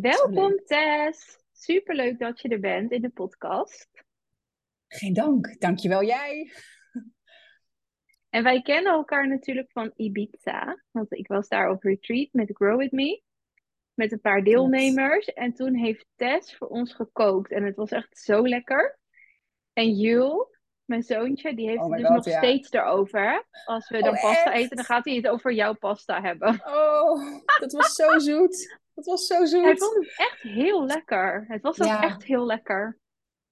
Welkom Tess. Superleuk dat je er bent in de podcast. Geen dank, dankjewel jij. En wij kennen elkaar natuurlijk van Ibiza, want ik was daar op retreat met Grow With Me, met een paar deelnemers. En toen heeft Tess voor ons gekookt en het was echt zo lekker. En Jules, mijn zoontje, die heeft Oh het dus God, nog ja. steeds erover. Als we dan Oh, pasta echt? eten, dan gaat hij het over jouw pasta hebben. Oh, dat was zo zoet. Dat was zo zoet. Hij vond het echt heel lekker. Het was ook Ja. echt heel lekker.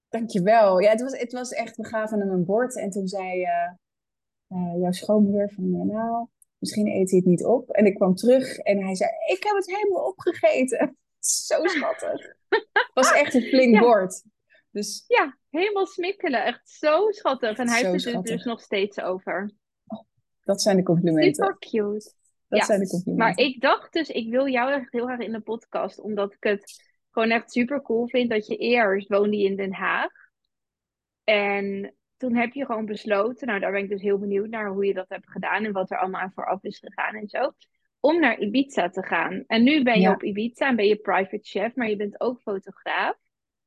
Dankjewel. Ja, het was, het was echt, we gaven hem een bord en toen zei eh, jouw schoonmoeder van, eh, nou, misschien eet hij het niet op. En ik kwam terug en hij zei, ik heb het helemaal opgegeten. Zo schattig. Het was echt een flink Ja. bord. Dus Ja, helemaal smikkelen. Echt zo schattig. En hij heeft het er dus nog steeds over. dat zijn de complimenten. Super cute. Dat ja. zijn de complimenten. Maar ik dacht dus, ik wil jou echt heel graag in de podcast. Omdat ik het gewoon echt super cool vind dat je eerst woonde in Den Haag. En toen heb je gewoon besloten, nou daar ben ik dus heel benieuwd naar hoe je dat hebt gedaan. En wat er allemaal aan vooraf is gegaan en zo. Om naar Ibiza te gaan. En nu ben je Ja. op Ibiza en ben je private chef, maar je bent ook fotograaf.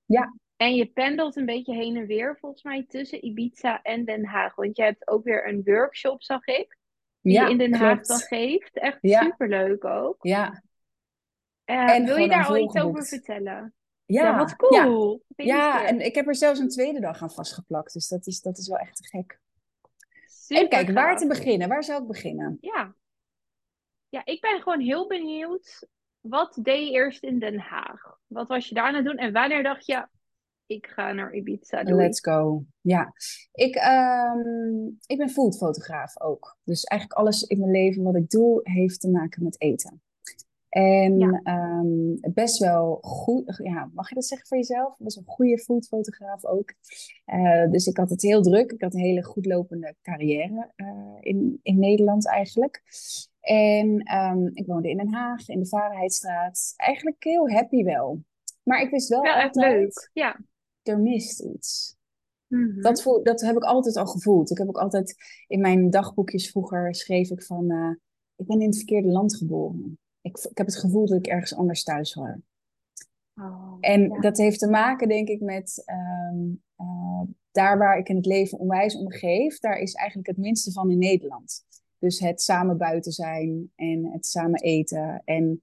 Ja. En je pendelt een beetje heen en weer volgens mij tussen Ibiza en Den Haag. Want je hebt ook weer een workshop, zag ik. Die ja, je in Den Haag dan geeft. Echt Ja. superleuk ook. Ja, Eh, En wil je daar al iets over vertellen? ja, Ja, wat cool. Ja, en ik heb er zelfs een tweede dag aan vastgeplakt. Dus dat is, dat is wel echt te gek. Super En kijk, waar te beginnen? Waar zou ik beginnen? Ja. ja, ik ben gewoon heel benieuwd. Wat deed je eerst in Den Haag? Wat was je daar aan het doen? En wanneer dacht je, ik ga naar Ibiza doen? Let's go. Ja, ik, ehm, ik ben foodfotograaf ook. Dus eigenlijk alles in mijn leven wat ik doe, heeft te maken met eten. En Ja. ehm, best wel goed, ja, mag je dat zeggen voor jezelf? Best wel een goede foodfotograaf ook. Eh, dus ik had het heel druk. Ik had een hele goed lopende carrière eh, in, in Nederland eigenlijk. En ehm, ik woonde in Den Haag, in de Varenheidstraat. Eigenlijk heel happy wel. Maar ik wist wel echt altijd, leuk. Ja. Er mist iets. Mhm. Dat, voel, dat heb ik altijd al gevoeld. Ik heb ook altijd in mijn dagboekjes vroeger schreef ik van, eh, ik ben in het verkeerde land geboren. Ik, ik heb het gevoel dat ik ergens anders thuis hoor. Oh, En ja. dat heeft te maken, denk ik, met ehm, eh, daar waar ik in het leven onwijs om geef, daar is eigenlijk het minste van in Nederland. Dus het samen buiten zijn en het samen eten en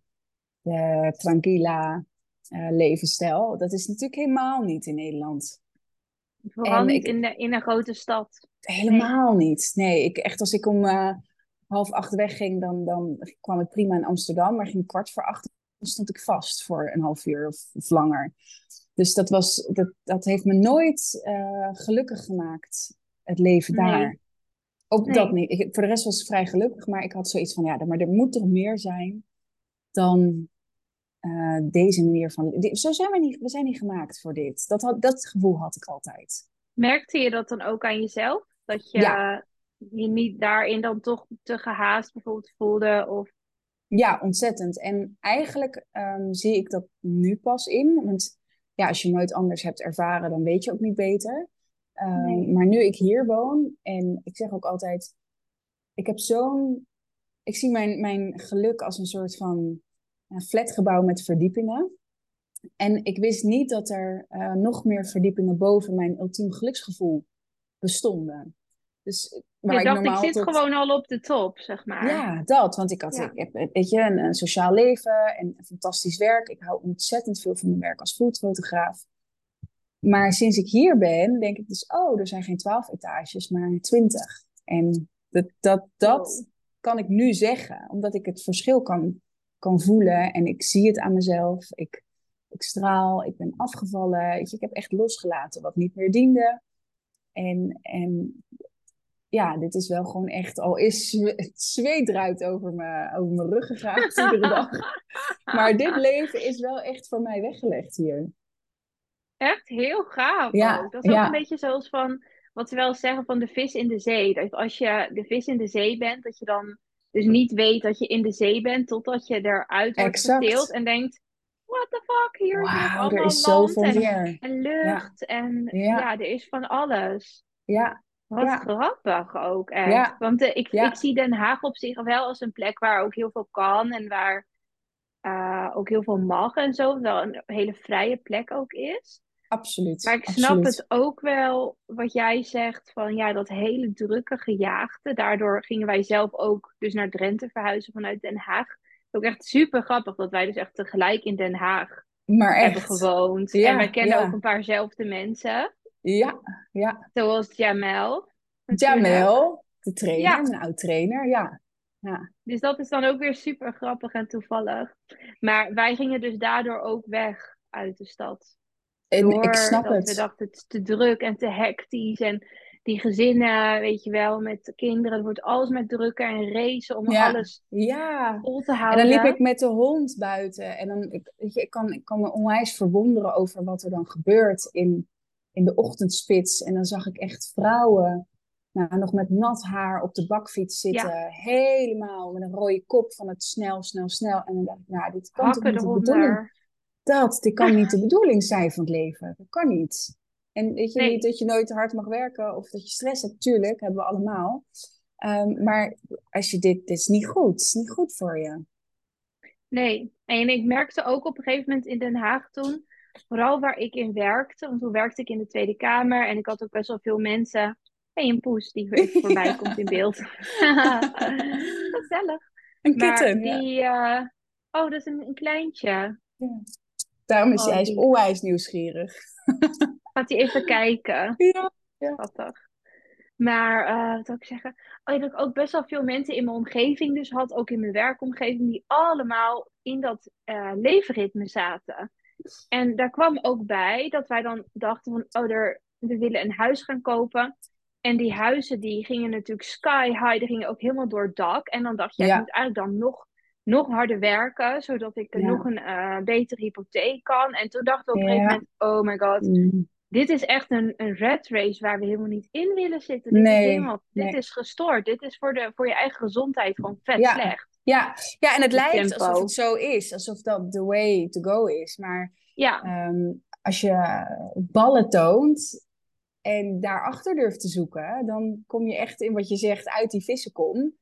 de tranquila levensstijl. Dat is natuurlijk helemaal niet in Nederland. Vooral en niet ik- in, de, in een grote stad. Helemaal niet. Nee, ik, echt als ik om eh, half acht wegging, dan, dan kwam ik prima in Amsterdam. Maar ging kwart voor acht, dan stond ik vast voor een half uur of, of langer. Dus dat, was, dat, dat heeft me nooit eh, gelukkig gemaakt, het leven Nee. daar. Ook Nee. dat niet. Ik, voor de rest was ik vrij gelukkig, maar ik had zoiets van, ja, maar er moet toch meer zijn dan eh, deze manier van... Zo zijn we niet, we zijn niet gemaakt voor dit. Dat, had, dat gevoel had ik altijd. Merkte je dat dan ook aan jezelf? Dat je Ja. je niet daarin dan toch te gehaast bijvoorbeeld voelde? Of... Ja, ontzettend. En eigenlijk ehm, zie ik dat nu pas in. Want ja, als je nooit anders hebt ervaren, dan weet je ook niet beter. Ehm, Nee. Maar nu ik hier woon, en ik zeg ook altijd, ik heb zo'n, ik zie mijn, mijn geluk als een soort van ja, flatgebouw met verdiepingen. En ik wist niet dat er eh, nog meer verdiepingen boven mijn ultiem geluksgevoel bestonden. Dus waar Je ik dacht, ik zit tot- gewoon al op de top, zeg maar. ja, dat. Want ik had Ja. ik heb, weet je, een, een sociaal leven en een fantastisch werk. Ik hou ontzettend veel van mijn werk als foodfotograaf. Maar sinds ik hier ben, denk ik dus, oh, er zijn geen twaalf etages, maar twintig. En dat, dat, dat Wow. kan ik nu zeggen, omdat ik het verschil kan, kan voelen. En ik zie het aan mezelf. Ik, ik straal, ik ben afgevallen. Weet je, ik heb echt losgelaten wat niet meer diende. En, en ja, dit is wel gewoon echt, al is het zweet eruit over mijn, over mijn rug gegaan iedere dag. Maar dit leven is wel echt voor mij weggelegd hier. Echt heel gaaf Ja, ook. Dat is ook een beetje zoals van wat ze wel zeggen van de vis in de zee. Dat als je de vis in de zee bent, dat je dan dus niet weet dat je in de zee bent totdat je eruit wordt Exact. en denkt, what the fuck, hier is er allemaal is zoveel en, meer. en lucht en Ja. ja, er is van alles. Ja, Wat Ja. grappig ook echt. Want eh, ik, ik zie Den Haag op zich wel als een plek waar ook heel veel kan en waar eh, ook heel veel mag en zo. Wel een hele vrije plek ook is. Absoluut. Maar ik snap absoluut. het ook wel wat jij zegt van ja, dat hele drukke gejaagde. Daardoor gingen wij zelf ook dus naar Drenthe verhuizen vanuit Den Haag. Ook echt super grappig dat wij dus echt tegelijk in Den Haag Maar hebben gewoond. Ja, en wij kennen ja. ook een paarzelfde mensen. Ja, ja. Zoals Jamel. Jamel, de trainer, Ja. mijn oud trainer, ja. ja. Dus dat is dan ook weer super grappig en toevallig. Maar wij gingen dus daardoor ook weg uit de stad. En ik snap dat het. we dachten het is te druk en te hectisch. En die gezinnen, weet je wel, met kinderen. Het wordt alles met drukken en racen om Ja. alles Ja, vol te en houden. dan liep ik met de hond buiten. En dan, ik, weet je, ik, kan, ik kan me onwijs verwonderen over wat er dan gebeurt in, in de ochtendspits. En dan zag ik echt vrouwen, nou, nog met nat haar op de bakfiets zitten. Helemaal met een rode kop van het snel, snel, snel. En dan dacht ik, nou, dit kan toch niet de bedoeling eronder. Dat, dit kan niet de bedoeling zijn van het leven. Dat kan niet. En weet je Nee. niet dat je nooit te hard mag werken of dat je stress hebt, tuurlijk, hebben we allemaal. Ehm, maar als je dit, dit is niet goed, het is niet goed voor je. Nee, en ik merkte ook op een gegeven moment in Den Haag toen, vooral waar ik in werkte, want toen werkte ik in de Tweede Kamer en ik had ook best wel veel mensen. Hé, een poes die voorbij Ja. komt in beeld. Gezellig. Een Maar kitten, ja. die, eh, oh, dat is een, een kleintje. Daarom is Oh, hij is die- onwijs nieuwsgierig. Gaat hij even kijken. Ja. Schattig. Maar eh, wat wil ik zeggen? Oh, dat ik ook best wel veel mensen in mijn omgeving dus had, ook in mijn werkomgeving, die allemaal in dat eh, leefritme zaten. En daar kwam ook bij dat wij dan dachten van, oh, er, we willen een huis gaan kopen. En die huizen die gingen natuurlijk sky high, die gingen ook helemaal door het dak. En dan dacht je, Ja. ik moet eigenlijk dan nog, nog harder werken, zodat ik Ja. nog een eh, betere hypotheek kan. En toen dachten we op een gegeven moment, oh my god, Mm. dit is echt een, een red race waar we helemaal niet in willen zitten. Dit Nee, is helemaal, dit is gestoord. Dit is voor, de, voor je eigen gezondheid gewoon vet Ja. slecht. Ja. ja, en het lijkt tempo. alsof het zo is, alsof dat the way to go is. Maar Ja, Ehm, als je ballen toont en daarachter durft te zoeken, dan kom je echt in wat je zegt uit die vissenkom.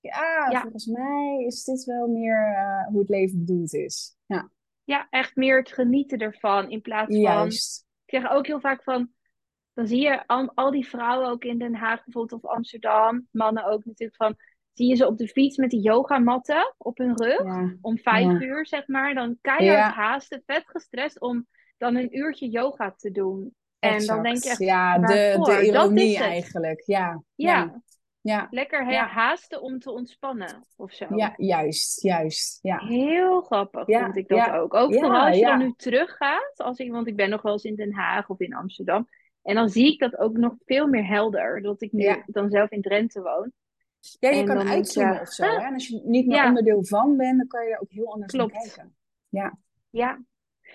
Ja, Ja. volgens mij is dit wel meer eh, hoe het leven bedoeld is. Ja, ja, echt meer het genieten ervan in plaats van... juist. Ik zeg ook heel vaak van, dan zie je al, al die vrouwen ook in Den Haag bijvoorbeeld of Amsterdam, mannen ook natuurlijk van, zie je ze op de fiets met die yogamatten op hun rug Ja, om vijf Ja. uur zeg maar, dan keihard Ja. haasten, vet gestrest om dan een uurtje yoga te doen. En dan denk je echt, Ja, de, de Dat is ironie het. eigenlijk. Ja, ja, ja, ja, lekker Ja. haasten om te ontspannen of zo. ja, juist, juist. Ja, Heel grappig Ja, vond ik dat ja. ook. Ook Ja, vooral als je ja. dan nu teruggaat, als ik, want ik ben nog wel eens in Den Haag of in Amsterdam. En dan zie ik dat ook nog veel meer helder, dat ik nu Ja. dan zelf in Drenthe woon. ja je En kan uitzoomen of zo. Hè? En als je niet meer Ja. onderdeel van bent, dan kan je er ook heel anders naar Klopt. kijken. Ja.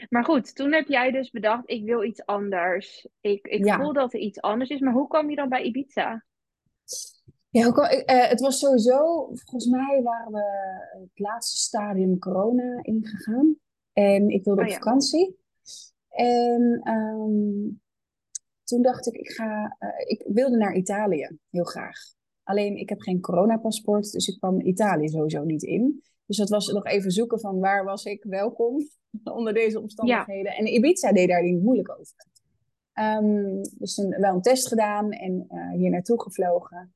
Maar goed, toen heb jij dus bedacht, ik wil iets anders. Ik, ik Ja. voel dat er iets anders is. Maar hoe kwam je dan bij Ibiza? Ja, ook al, eh, het was sowieso, volgens mij waren we het laatste stadium corona ingegaan. En ik wilde Oh op ja. vakantie. En ehm, toen dacht ik, ik ga, eh, ik wilde naar Italië, heel graag. Alleen ik heb geen coronapaspoort, dus ik kwam Italië sowieso niet in. Dus dat was nog even zoeken van waar was ik welkom onder deze omstandigheden. En Ibiza deed daar niet moeilijk over. Ehm, dus toen wel een test gedaan en eh, hier naartoe gevlogen.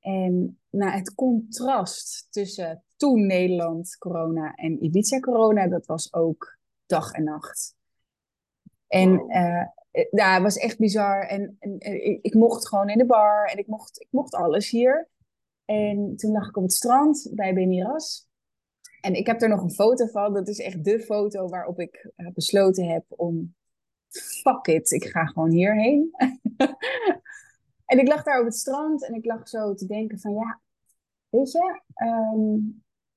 En nou, het contrast tussen toen Nederland corona en Ibiza corona, dat was ook dag en nacht. En Wow. eh, eh, ja, het was echt bizar. En, en, en ik, ik mocht gewoon in de bar en ik mocht, ik mocht alles hier. En toen lag ik op het strand bij Beniras. En ik heb er nog een foto van. Dat is echt de foto waarop ik eh, besloten heb om... Fuck it, ik ga gewoon hierheen. en ik lag daar op het strand en ik lag zo te denken van ja, weet je, ehm,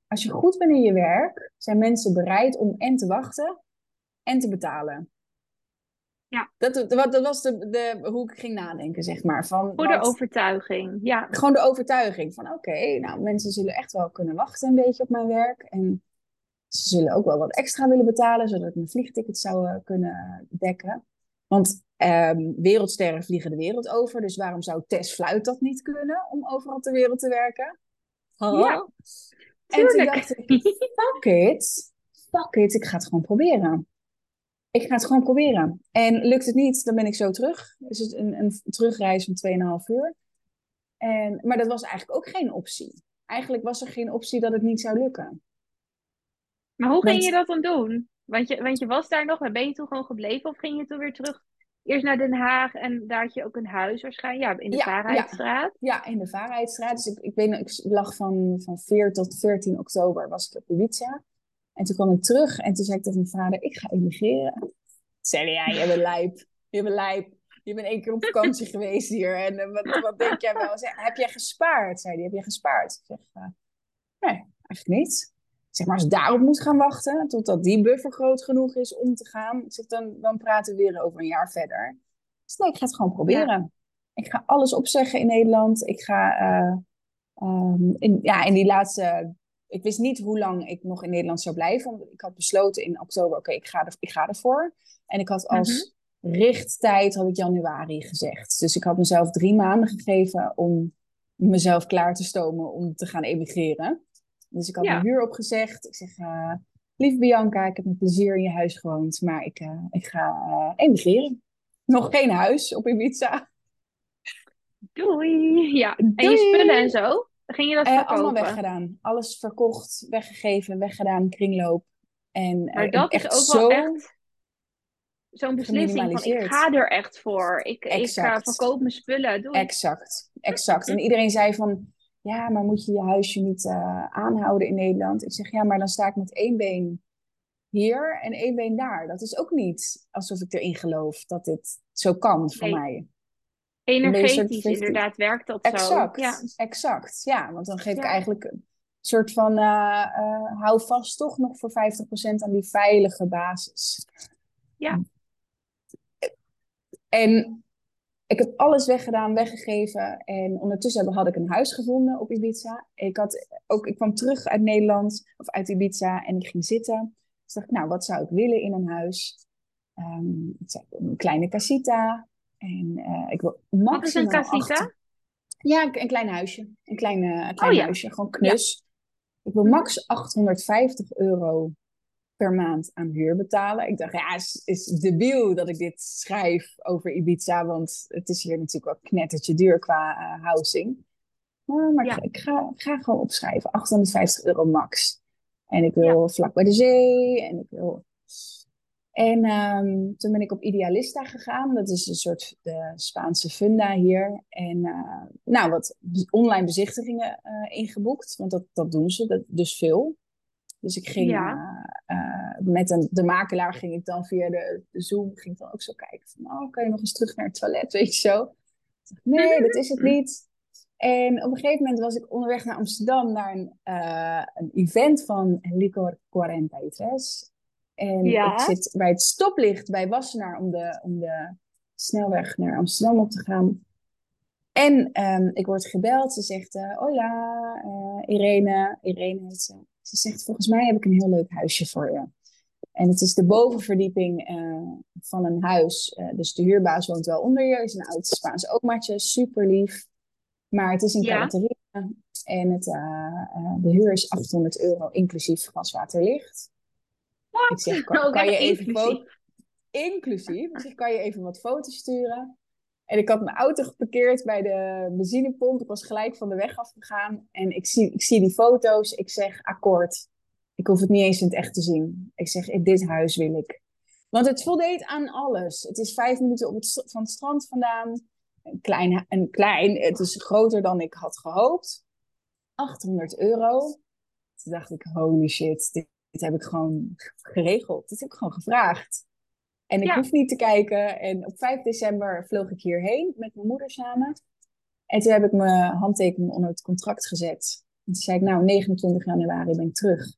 als je goed bent in je werk, zijn mensen bereid om en te wachten en te betalen. Ja. Dat, dat, dat was de, de, hoe ik ging nadenken, zeg maar. Van, Voor de overtuiging. Ja, gewoon de overtuiging van oké, nou mensen zullen echt wel kunnen wachten een beetje op mijn werk. En ze zullen ook wel wat extra willen betalen, zodat ik mijn vliegticket zou eh, kunnen dekken. Want ehm, wereldsterren vliegen de wereld over, dus waarom zou Tess Fluit dat niet kunnen om overal ter wereld te werken? Ja, En toen dacht ik, fuck it, fuck it, ik ga het gewoon proberen. Ik ga het gewoon proberen. En lukt het niet, dan ben ik zo terug. Dus het een, een terugreis van 2,5 uur. En, maar dat was eigenlijk ook geen optie. Eigenlijk was er geen optie dat het niet zou lukken. Maar hoe ging je dat dan doen? Want je, want je was daar nog, maar ben je toen gewoon gebleven? Of ging je toen weer terug eerst naar Den Haag en daar had je ook een huis waarschijnlijk? Ja, in de Ja, Vaarheidstraat. Ja, in de Vaarheidstraat. Dus ik, ik, weet, ik lag van, van 4 tot 14 oktober was ik op Ibiza. En toen kwam ik terug en toen zei ik tegen mijn vader, ik ga emigreren. Toen zei hij, ja, je bent lijp. Je bent lijp. Je bent één keer op vakantie geweest hier. En eh, wat, wat denk jij wel? Zei, heb jij gespaard? Zei hij, heb jij gespaard? Ik zeg, eh, nee, eigenlijk niet. Zeg, maar als daarop moet gaan wachten, totdat die buffer groot genoeg is om te gaan, zeg, dan, dan praten we weer over een jaar verder. Dus nee, ik ga het gewoon proberen. Ik ga alles opzeggen in Nederland. Ik ga eh, ehm, in, ja, in die laatste. Ik wist niet hoe lang ik nog in Nederland zou blijven. Want ik had besloten in oktober: oké, ik, ga er, ik ga ervoor. En ik had als richttijd had ik januari gezegd. Dus ik had mezelf drie maanden gegeven om mezelf klaar te stomen om te gaan emigreren. Dus ik had Ja. mijn huur opgezegd. Ik zeg: eh Lieve Bianca, ik heb met plezier in je huis gewoond, maar ik, eh, ik ga eh, emigreren. Nog geen huis op Ibiza. Doei! Ja, en je spullen en zo? Ging je dat verkopen? allemaal weggedaan. Alles verkocht, weggegeven, weggedaan, kringloop. En, Maar dat echt is ook wel echt zo'n beslissing van ik ga er echt voor. Ik, ik uh, Exact. verkoop mijn spullen. Doe. Exact, exact. En iedereen zei van, ja, maar moet je je huisje niet eh, aanhouden in Nederland? Ik zeg, ja, maar dan sta ik met één been hier en één been daar. Dat is ook niet alsof ik erin geloof dat dit zo kan voor Nee. mij. Energetisch 50. inderdaad werkt dat Exact, zo. Ja. exact. Ja, want dan geef ik eigenlijk een soort van, eh, eh, hou vast toch nog voor 50% aan die veilige basis. Ja. En ik heb alles weggedaan, weggegeven. En ondertussen had ik een huis gevonden op Ibiza. Ik, had ook, ik kwam terug uit Nederland, of uit Ibiza, en ik ging zitten. Dus dacht ik, nou, wat zou ik willen in een huis? Ehm, ik zei, een kleine casita. En eh, ik wil Wat is maximaal een casita? acht- ja, een, een klein huisje. Een klein, een klein Oh ja. huisje, gewoon knus. Ik wil Mhm. max 850 euro per maand aan huur betalen. Ik dacht, ja, is, is debiel dat ik dit schrijf over Ibiza, want het is hier natuurlijk wel knettertje duur qua eh, housing. Maar, maar Ja. ik, ga, ik ga gewoon opschrijven, 850 euro max. En ik wil vlak bij de zee en ik wil... En ehm, toen ben ik op Idealista gegaan. Dat is een soort de Spaanse funda hier. En eh, nou, wat online bezichtigingen eh, ingeboekt. Want dat, dat doen ze, dat, dus veel. Dus ik ging Ja. eh, eh, met een, de makelaar ging ik dan via de, de Zoom ging ik dan ook zo kijken van, oh, kan je nog eens terug naar het toilet, weet je zo. Nee, dat is het niet. En op een gegeven moment was ik onderweg naar Amsterdam naar een, eh, een event van Licor 43. En Ja. ik zit bij het stoplicht bij Wassenaar om de, om de snelweg naar Amsterdam op te gaan. En ehm, ik word gebeld. Ze zegt, hola, eh, Irene. Irene heet ze. Ze zegt, volgens mij heb ik een heel leuk huisje voor je. En het is de bovenverdieping eh, van een huis. Eh, dus de huurbaas woont wel onder je. Is een oud Spaans omaatje. Super lief. Maar het is in Ja. Calaterina. En het, eh, de huur is 800 euro inclusief gas, water, licht. Ik zeg, kan, je even inclusief. foto... Inclusief. Ik zeg, kan je even wat foto's sturen? En ik had mijn auto geparkeerd bij de benzinepomp. Ik was gelijk van de weg afgegaan. En ik zie, ik zie die foto's. Ik zeg, akkoord. Ik hoef het niet eens in het echt te zien. Ik zeg, dit huis wil ik. Want het voldeed aan alles. Het is vijf minuten op het, van het strand vandaan. Een klein, een klein, het is groter dan ik had gehoopt. 800 euro. Toen dacht ik, holy shit, dit, dit heb ik gewoon geregeld. Dit heb ik gewoon gevraagd. En ik Ja. hoef niet te kijken. En op 5 december vloog ik hierheen met mijn moeder samen. En toen heb ik mijn handtekening onder het contract gezet. En toen zei ik, nou, 29 januari ben ik terug.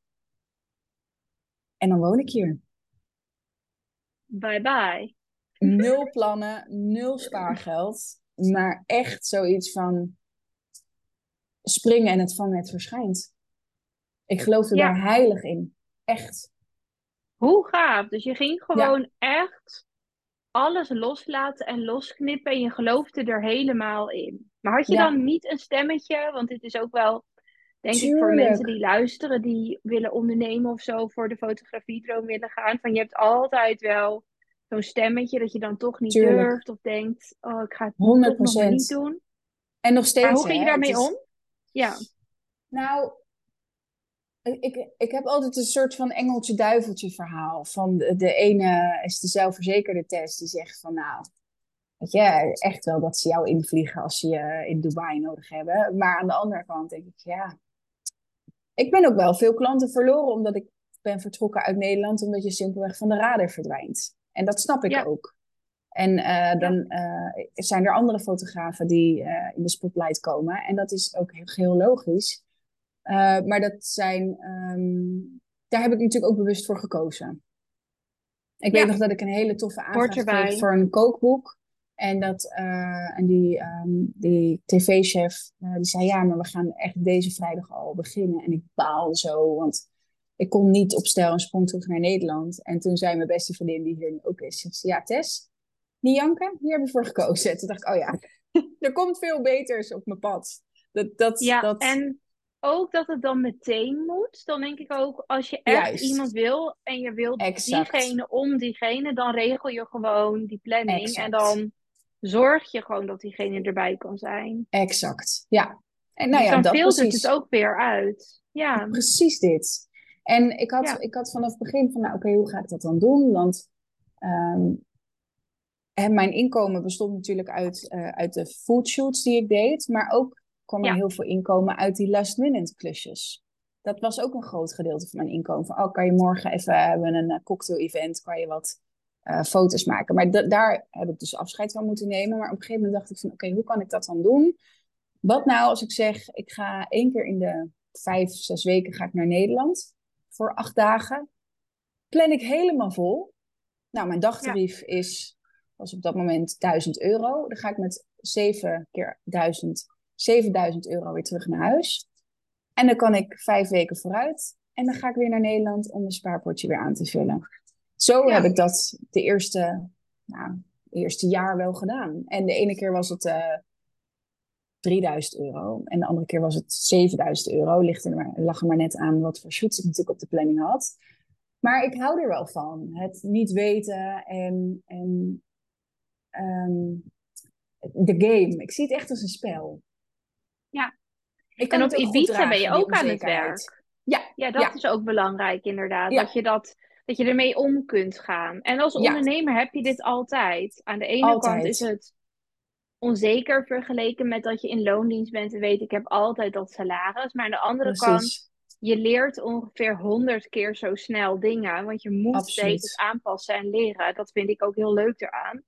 En dan woon ik hier. Bye bye. Nul plannen, nul spaargeld. Maar echt zoiets van springen en het vangnet verschijnt. Ik geloof er Ja. daar heilig in. Echt. Hoe gaaf. Dus je ging gewoon echt alles loslaten en losknippen en je geloofde er helemaal in. Maar had je Ja. dan niet een stemmetje, want dit is ook wel denk ik voor mensen die luisteren, die willen ondernemen of zo, voor de fotografiedroom willen gaan. Van je hebt altijd wel zo'n stemmetje dat je dan toch niet durft of denkt, oh, ik ga het 100%. toch nog niet doen. En nog steeds. Maar hoe ging je daarmee om? Ja. Nou, ik, ik heb altijd een soort van engeltje-duiveltje verhaal. Van de, de ene is de zelfverzekerde test die zegt van nou, weet je, echt wel dat ze jou invliegen als ze je in Dubai nodig hebben. Maar aan de andere kant denk ik, ja, ik ben ook wel veel klanten verloren omdat ik ben vertrokken uit Nederland, omdat je simpelweg van de radar verdwijnt. En dat snap ik ook. En uh, dan uh, zijn er andere fotografen die uh, in de spotlight komen. En dat is ook heel, heel logisch. Maar dat zijn, um, daar heb ik natuurlijk ook bewust voor gekozen. Ik weet nog dat ik een hele toffe aanvraag kreeg voor een kookboek. En, dat, en die, um, die tv-chef die zei, ja, maar we gaan echt deze vrijdag al beginnen. En ik baalde zo, want ik kon niet op stijl en sprong terug naar Nederland. En toen zei mijn beste vriendin, die hier ook is, ja Tess, niet janken, hier hebben we voor gekozen. Toen dacht ik, oh ja, er komt veel beters op mijn pad. Dat, dat, ja, dat... en ook dat het dan meteen moet. Dan denk ik ook, als je echt iemand wil en je wilt diegene om diegene, dan regel je gewoon die planning. En dan zorg je gewoon dat diegene erbij kan zijn. Exact, ja. En nou dus ja, dan dat filtert het ook weer uit. Ja. Precies dit. En ik had, ik had vanaf het begin van, nou oké, hoe ga ik dat dan doen? Want um, en mijn inkomen bestond natuurlijk uit, uh, uit de foodshoots die ik deed, maar ook kwam er heel veel inkomen uit die last minute klusjes. Dat was ook een groot gedeelte van mijn inkomen. Van, oh, kan je morgen even hebben een uh, cocktail event, kan je wat uh, foto's maken. Maar daar heb ik dus afscheid van moeten nemen. Maar op een gegeven moment dacht ik van, oké, hoe kan ik dat dan doen? Wat nou als ik zeg, ik ga één keer in de vijf, zes weken ga ik naar Nederland voor acht dagen. Plan ik helemaal vol. Nou, mijn dagtarief is was op dat moment 1000 euro. Dan ga ik met 7 keer 1000, 7000 euro weer terug naar huis. En dan kan ik vijf weken vooruit. En dan ga ik weer naar Nederland om mijn spaarpotje weer aan te vullen. Zo heb ik dat de eerste, nou, eerste jaar wel gedaan. En de ene keer was het uh, eh, 3000 euro. En de andere keer was het 7000 euro. Ligt er maar, lag er maar net aan wat voor shoots ik natuurlijk op de planning had. Maar ik hou er wel van. Het niet weten en, en um, de game. Ik zie het echt als een spel. Ja. en op Ibiza ben je ook aan het werk. Ja, ja dat is ook belangrijk inderdaad. Dat, je dat, dat je ermee om kunt gaan. En als ondernemer heb je dit altijd. Aan de ene kant is het onzeker vergeleken met dat je in loondienst bent en weet ik heb altijd dat salaris. Maar aan de andere kant, je leert ongeveer honderd keer zo snel dingen. Want je moet steeds aanpassen en leren. Dat vind ik ook heel leuk eraan.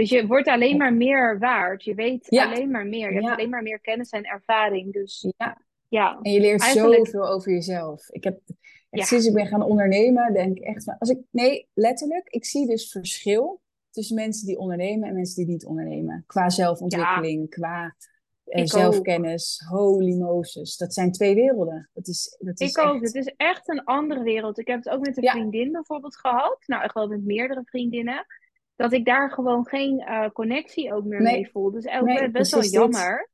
Dus je wordt alleen maar meer waard. Je weet alleen maar meer. Je hebt alleen maar meer kennis en ervaring. Dus ja. ja. En je leert Eigenlijk... zoveel over jezelf. Ik heb echt, sinds ik ben gaan ondernemen, denk ik echt van. Als ik, nee, letterlijk, ik zie dus verschil tussen mensen die ondernemen en mensen die niet ondernemen. Qua zelfontwikkeling, qua eh, zelfkennis. Holy Moses. Dat zijn twee werelden. Dat is, dat is ik ook. Het is echt een andere wereld. Ik heb het ook met een vriendin bijvoorbeeld gehad. Nou, ik geloof met meerdere vriendinnen dat ik daar gewoon geen uh, connectie ook meer mee voel. Dus ook nee, best wel jammer.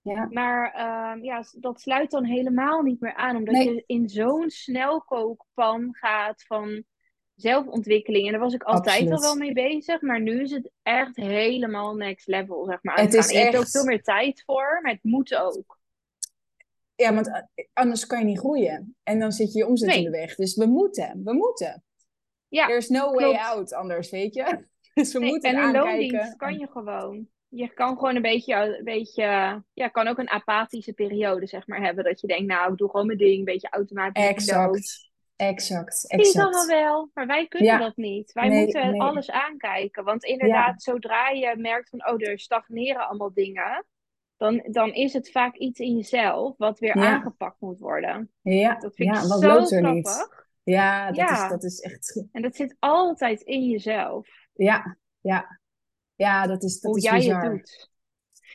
Ja. Maar uh, ja, dat sluit dan helemaal niet meer aan, omdat je in zo'n snelkookpan gaat van zelfontwikkeling. En daar was ik altijd al wel mee bezig, maar nu is het echt helemaal next level, zeg maar. Het is Je hebt ook veel meer tijd voor, maar het moet ook. Ja, want eh, anders kan je niet groeien. En dan zit je je omzet in de weg. Dus we moeten, we moeten. Ja, There's no way out anders, weet je. Dus we moeten En in loondienst kan je gewoon. Je kan gewoon een beetje, een beetje, ja, kan ook een apathische periode, zeg maar, hebben. Dat je denkt, nou, ik doe gewoon mijn ding, een beetje automatisch. Exact. Exact, exact. Die allemaal wel, maar wij kunnen dat niet. Wij moeten alles aankijken. Want inderdaad, zodra je merkt van, oh, er stagneren allemaal dingen, dan, dan is het vaak iets in jezelf wat weer aangepakt moet worden. Ja, dat vind ik wat zo loopt er niet? Ja, dat, Is, dat is echt... En dat zit altijd in jezelf. Ja, ja. Ja, dat is dat Hoe is jij bizar. het doet.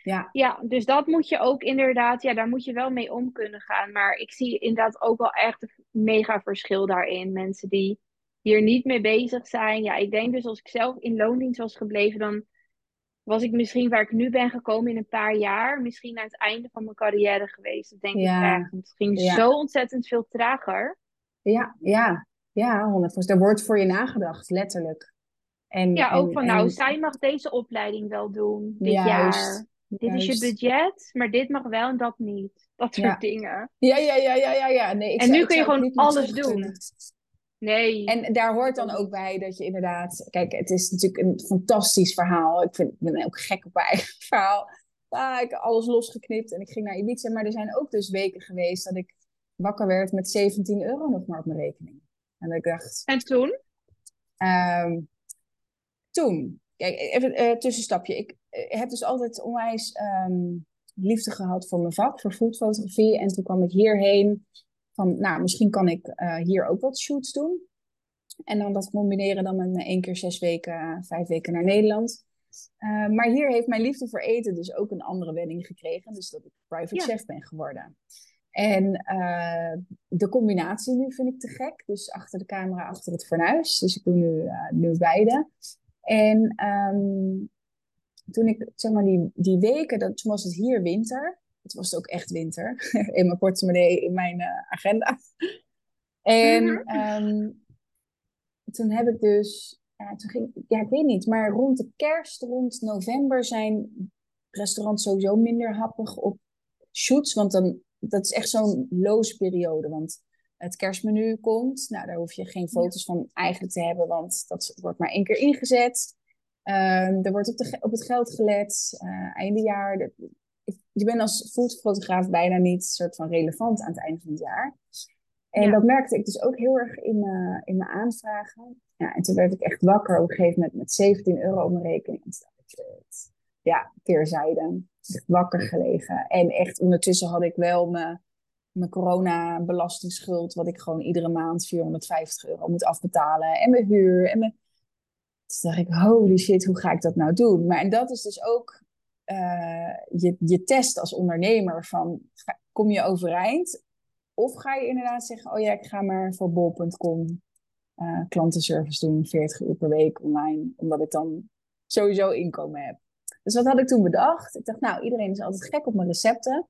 Ja. ja, dus dat moet je ook inderdaad, ja, daar moet je wel mee om kunnen gaan. Maar ik zie inderdaad ook wel echt een mega verschil daarin. Mensen die hier niet mee bezig zijn. Ja, ik denk dus als ik zelf in loondienst was gebleven, dan was ik misschien waar ik nu ben gekomen in een paar jaar, misschien aan het einde van mijn carrière geweest. Dat denk Ja, ik echt. Het ging ja, zo ontzettend veel trager. ja, ja, ja, 100%. Er wordt voor je nagedacht, letterlijk. En, Ja, ook en, van nou, en zij mag deze opleiding wel doen dit juist, jaar. Dit is je budget, maar dit mag wel en dat niet. Dat soort Ja, dingen. ja, ja, ja, ja, ja, ja. Nee, ik En zou, nu kun je gewoon alles doen. Nee, En daar hoort dan ook bij dat je inderdaad... Kijk, het is natuurlijk een fantastisch verhaal. Ik, vind, ik ben ook gek op mijn eigen verhaal. Ah, ik heb alles losgeknipt en ik ging naar Ibiza. Maar er zijn ook dus weken geweest dat ik wakker werd met 17 euro nog maar op mijn rekening. En dat ik dacht... En toen? ehm, toen, kijk, even een tussenstapje. Ik eh, heb dus altijd onwijs ehm, liefde gehad voor mijn vak, voor foodfotografie. En toen kwam ik hierheen van, nou, misschien kan ik eh, hier ook wat shoots doen. En dan dat combineren dan met me één keer zes weken, eh, vijf weken naar Nederland. Eh, maar hier heeft mijn liefde voor eten dus ook een andere wending gekregen. Dus dat ik private Ja. chef ben geworden. En eh, de combinatie nu vind ik te gek. Dus achter de camera, achter het fornuis. Dus ik doe nu, eh, nu beide. En ehm, toen ik, zeg maar, die, die weken, dat, toen was het hier winter. Het was ook echt winter. In mijn portemonnee, in mijn eh, agenda. En Mhm. ehm, toen heb ik dus, ja, toen ging, ja, ik weet niet, maar rond de kerst, rond november zijn restaurants sowieso minder happig op shoots. Want dan, dat is echt zo'n loze periode. Want het kerstmenu komt, nou, daar hoef je geen foto's van eigenlijk te hebben, want dat wordt maar één keer ingezet. Ehm, er wordt op, de, op het geld gelet, eh einde jaar. De- ik- je bent als foodfotograaf bijna niet soort van relevant aan het einde van het jaar. En Ja. dat merkte ik dus ook heel erg in mijn, in mijn aanvragen. Ja, en toen werd ik echt wakker op een gegeven moment met 17 euro op mijn rekening. Ja, teerzijde. Echt wakker gelegen. En echt ondertussen had ik wel mijn, mijn corona-belastingsschuld, wat ik gewoon iedere maand 450 euro moet afbetalen. En mijn huur. En mijn... Toen dacht ik, holy shit, hoe ga ik dat nou doen? Maar en dat is dus ook eh, je, je test als ondernemer van, kom je overeind? Of ga je inderdaad zeggen, oh ja, ik ga maar voor bol.com eh, klantenservice doen, 40 uur per week online, omdat ik dan sowieso inkomen heb. Dus wat had ik toen bedacht? Ik dacht, nou, iedereen is altijd gek op mijn recepten.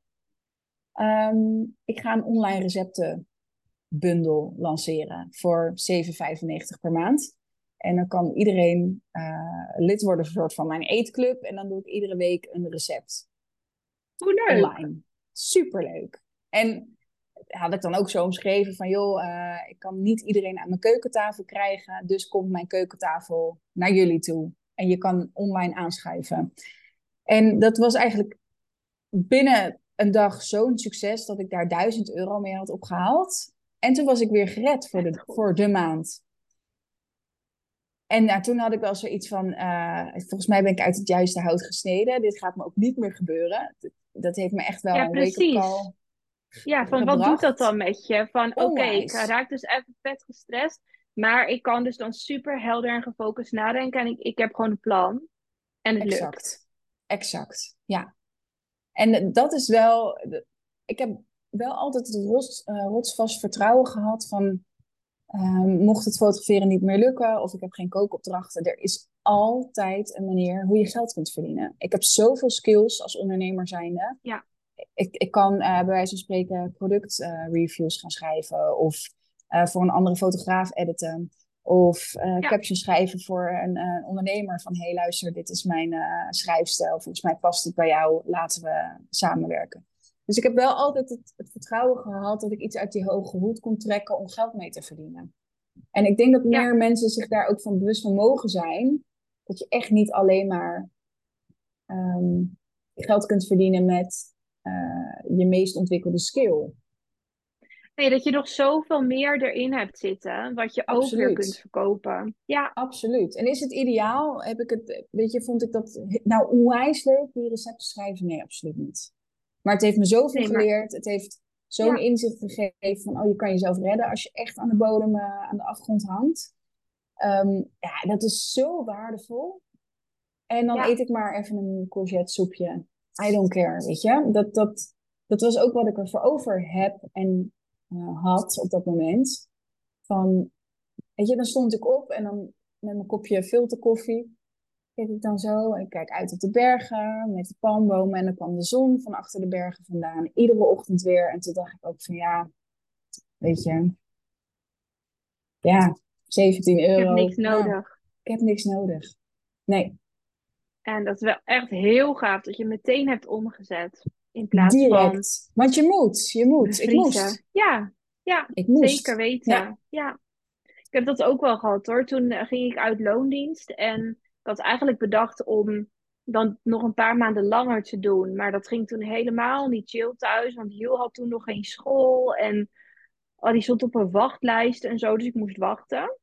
Ehm, ik ga een online receptenbundel lanceren voor 7,95 per maand. En dan kan iedereen eh, lid worden van een soort van mijn eetclub. En dan doe ik iedere week een recept Hoe leuk. online. Superleuk. En had ik dan ook zo omschreven van, joh, eh, ik kan niet iedereen aan mijn keukentafel krijgen, dus komt mijn keukentafel naar jullie toe. En je kan online aanschuiven. En dat was eigenlijk binnen een dag zo'n succes dat ik daar 1000 euro mee had opgehaald. En toen was ik weer gered voor de, voor de maand. En nou, toen had ik wel zoiets van, eh, volgens mij ben ik uit het juiste hout gesneden. Dit gaat me ook niet meer gebeuren. Dat, heeft me echt wel Ja, een wake-up call Ja, van wat doet dat dan met je? Van oké, ik raak dus even vet gestrest, maar ik kan dus dan super helder en gefocust nadenken en ik, ik heb gewoon een plan en het lukt. Exact. Exact, ja. En dat is wel... Ik heb wel altijd het rots, eh, rotsvast vertrouwen gehad van... ehm, mocht het fotograferen niet meer lukken of ik heb geen kookopdrachten... er is altijd een manier hoe je geld kunt verdienen. Ik heb zoveel skills als ondernemer zijnde. Ja. Ik, ik kan eh, bij wijze van spreken productreviews gaan schrijven... of eh, voor een andere fotograaf editen... Of eh Ja. caption schrijven voor een eh, ondernemer van hé hey, luister, dit is mijn eh, schrijfstijl. Volgens mij past het bij jou, laten we samenwerken. Dus ik heb wel altijd het, het vertrouwen gehad dat ik iets uit die hoge hoed kon trekken om geld mee te verdienen. En ik denk dat Ja. meer mensen zich daar ook van bewust van mogen zijn. Dat je echt niet alleen maar ehm, geld kunt verdienen met je meest ontwikkelde skill. Nee, dat je nog zoveel meer erin hebt zitten, wat je ook weer kunt verkopen. Ja, Absoluut. En is het ideaal? Heb ik het, weet je, vond ik dat nou onwijs leuk, die recepten schrijven? Nee, absoluut niet. Maar het heeft me zoveel Nee, maar- geleerd. Het heeft zo'n Ja. inzicht gegeven van, oh, je kan jezelf redden als je echt aan de bodem, eh, aan de afgrond hangt. Ehm, ja, dat is zo waardevol. En dan Ja. eet ik maar even een courgette soepje. I don't care, weet je. Dat, dat, dat was ook wat ik ervoor over heb en eh, had op dat moment. Van, weet je, dan stond ik op en dan met mijn kopje filterkoffie. keek ik dan zo. Ik kijk uit op de bergen met de palmbomen. En dan kwam de zon van achter de bergen vandaan. Iedere ochtend weer. En toen dacht ik ook van ja, weet je. Ja, 17 euro. Ik heb niks Ja, nodig. ik heb niks nodig. Nee, En dat is wel echt heel gaaf dat je meteen hebt omgezet. In plaats van. Want je moet, je moet. Ik moest. Ja, ja, Ik moest. zeker weten. Ja, Ja. Ik heb dat ook wel gehad hoor. Toen eh, ging ik uit loondienst en ik had eigenlijk bedacht om dan nog een paar maanden langer te doen. Maar dat ging toen helemaal niet chill thuis, want Jules had toen nog geen school en oh, die stond op een wachtlijst en zo, dus ik moest wachten.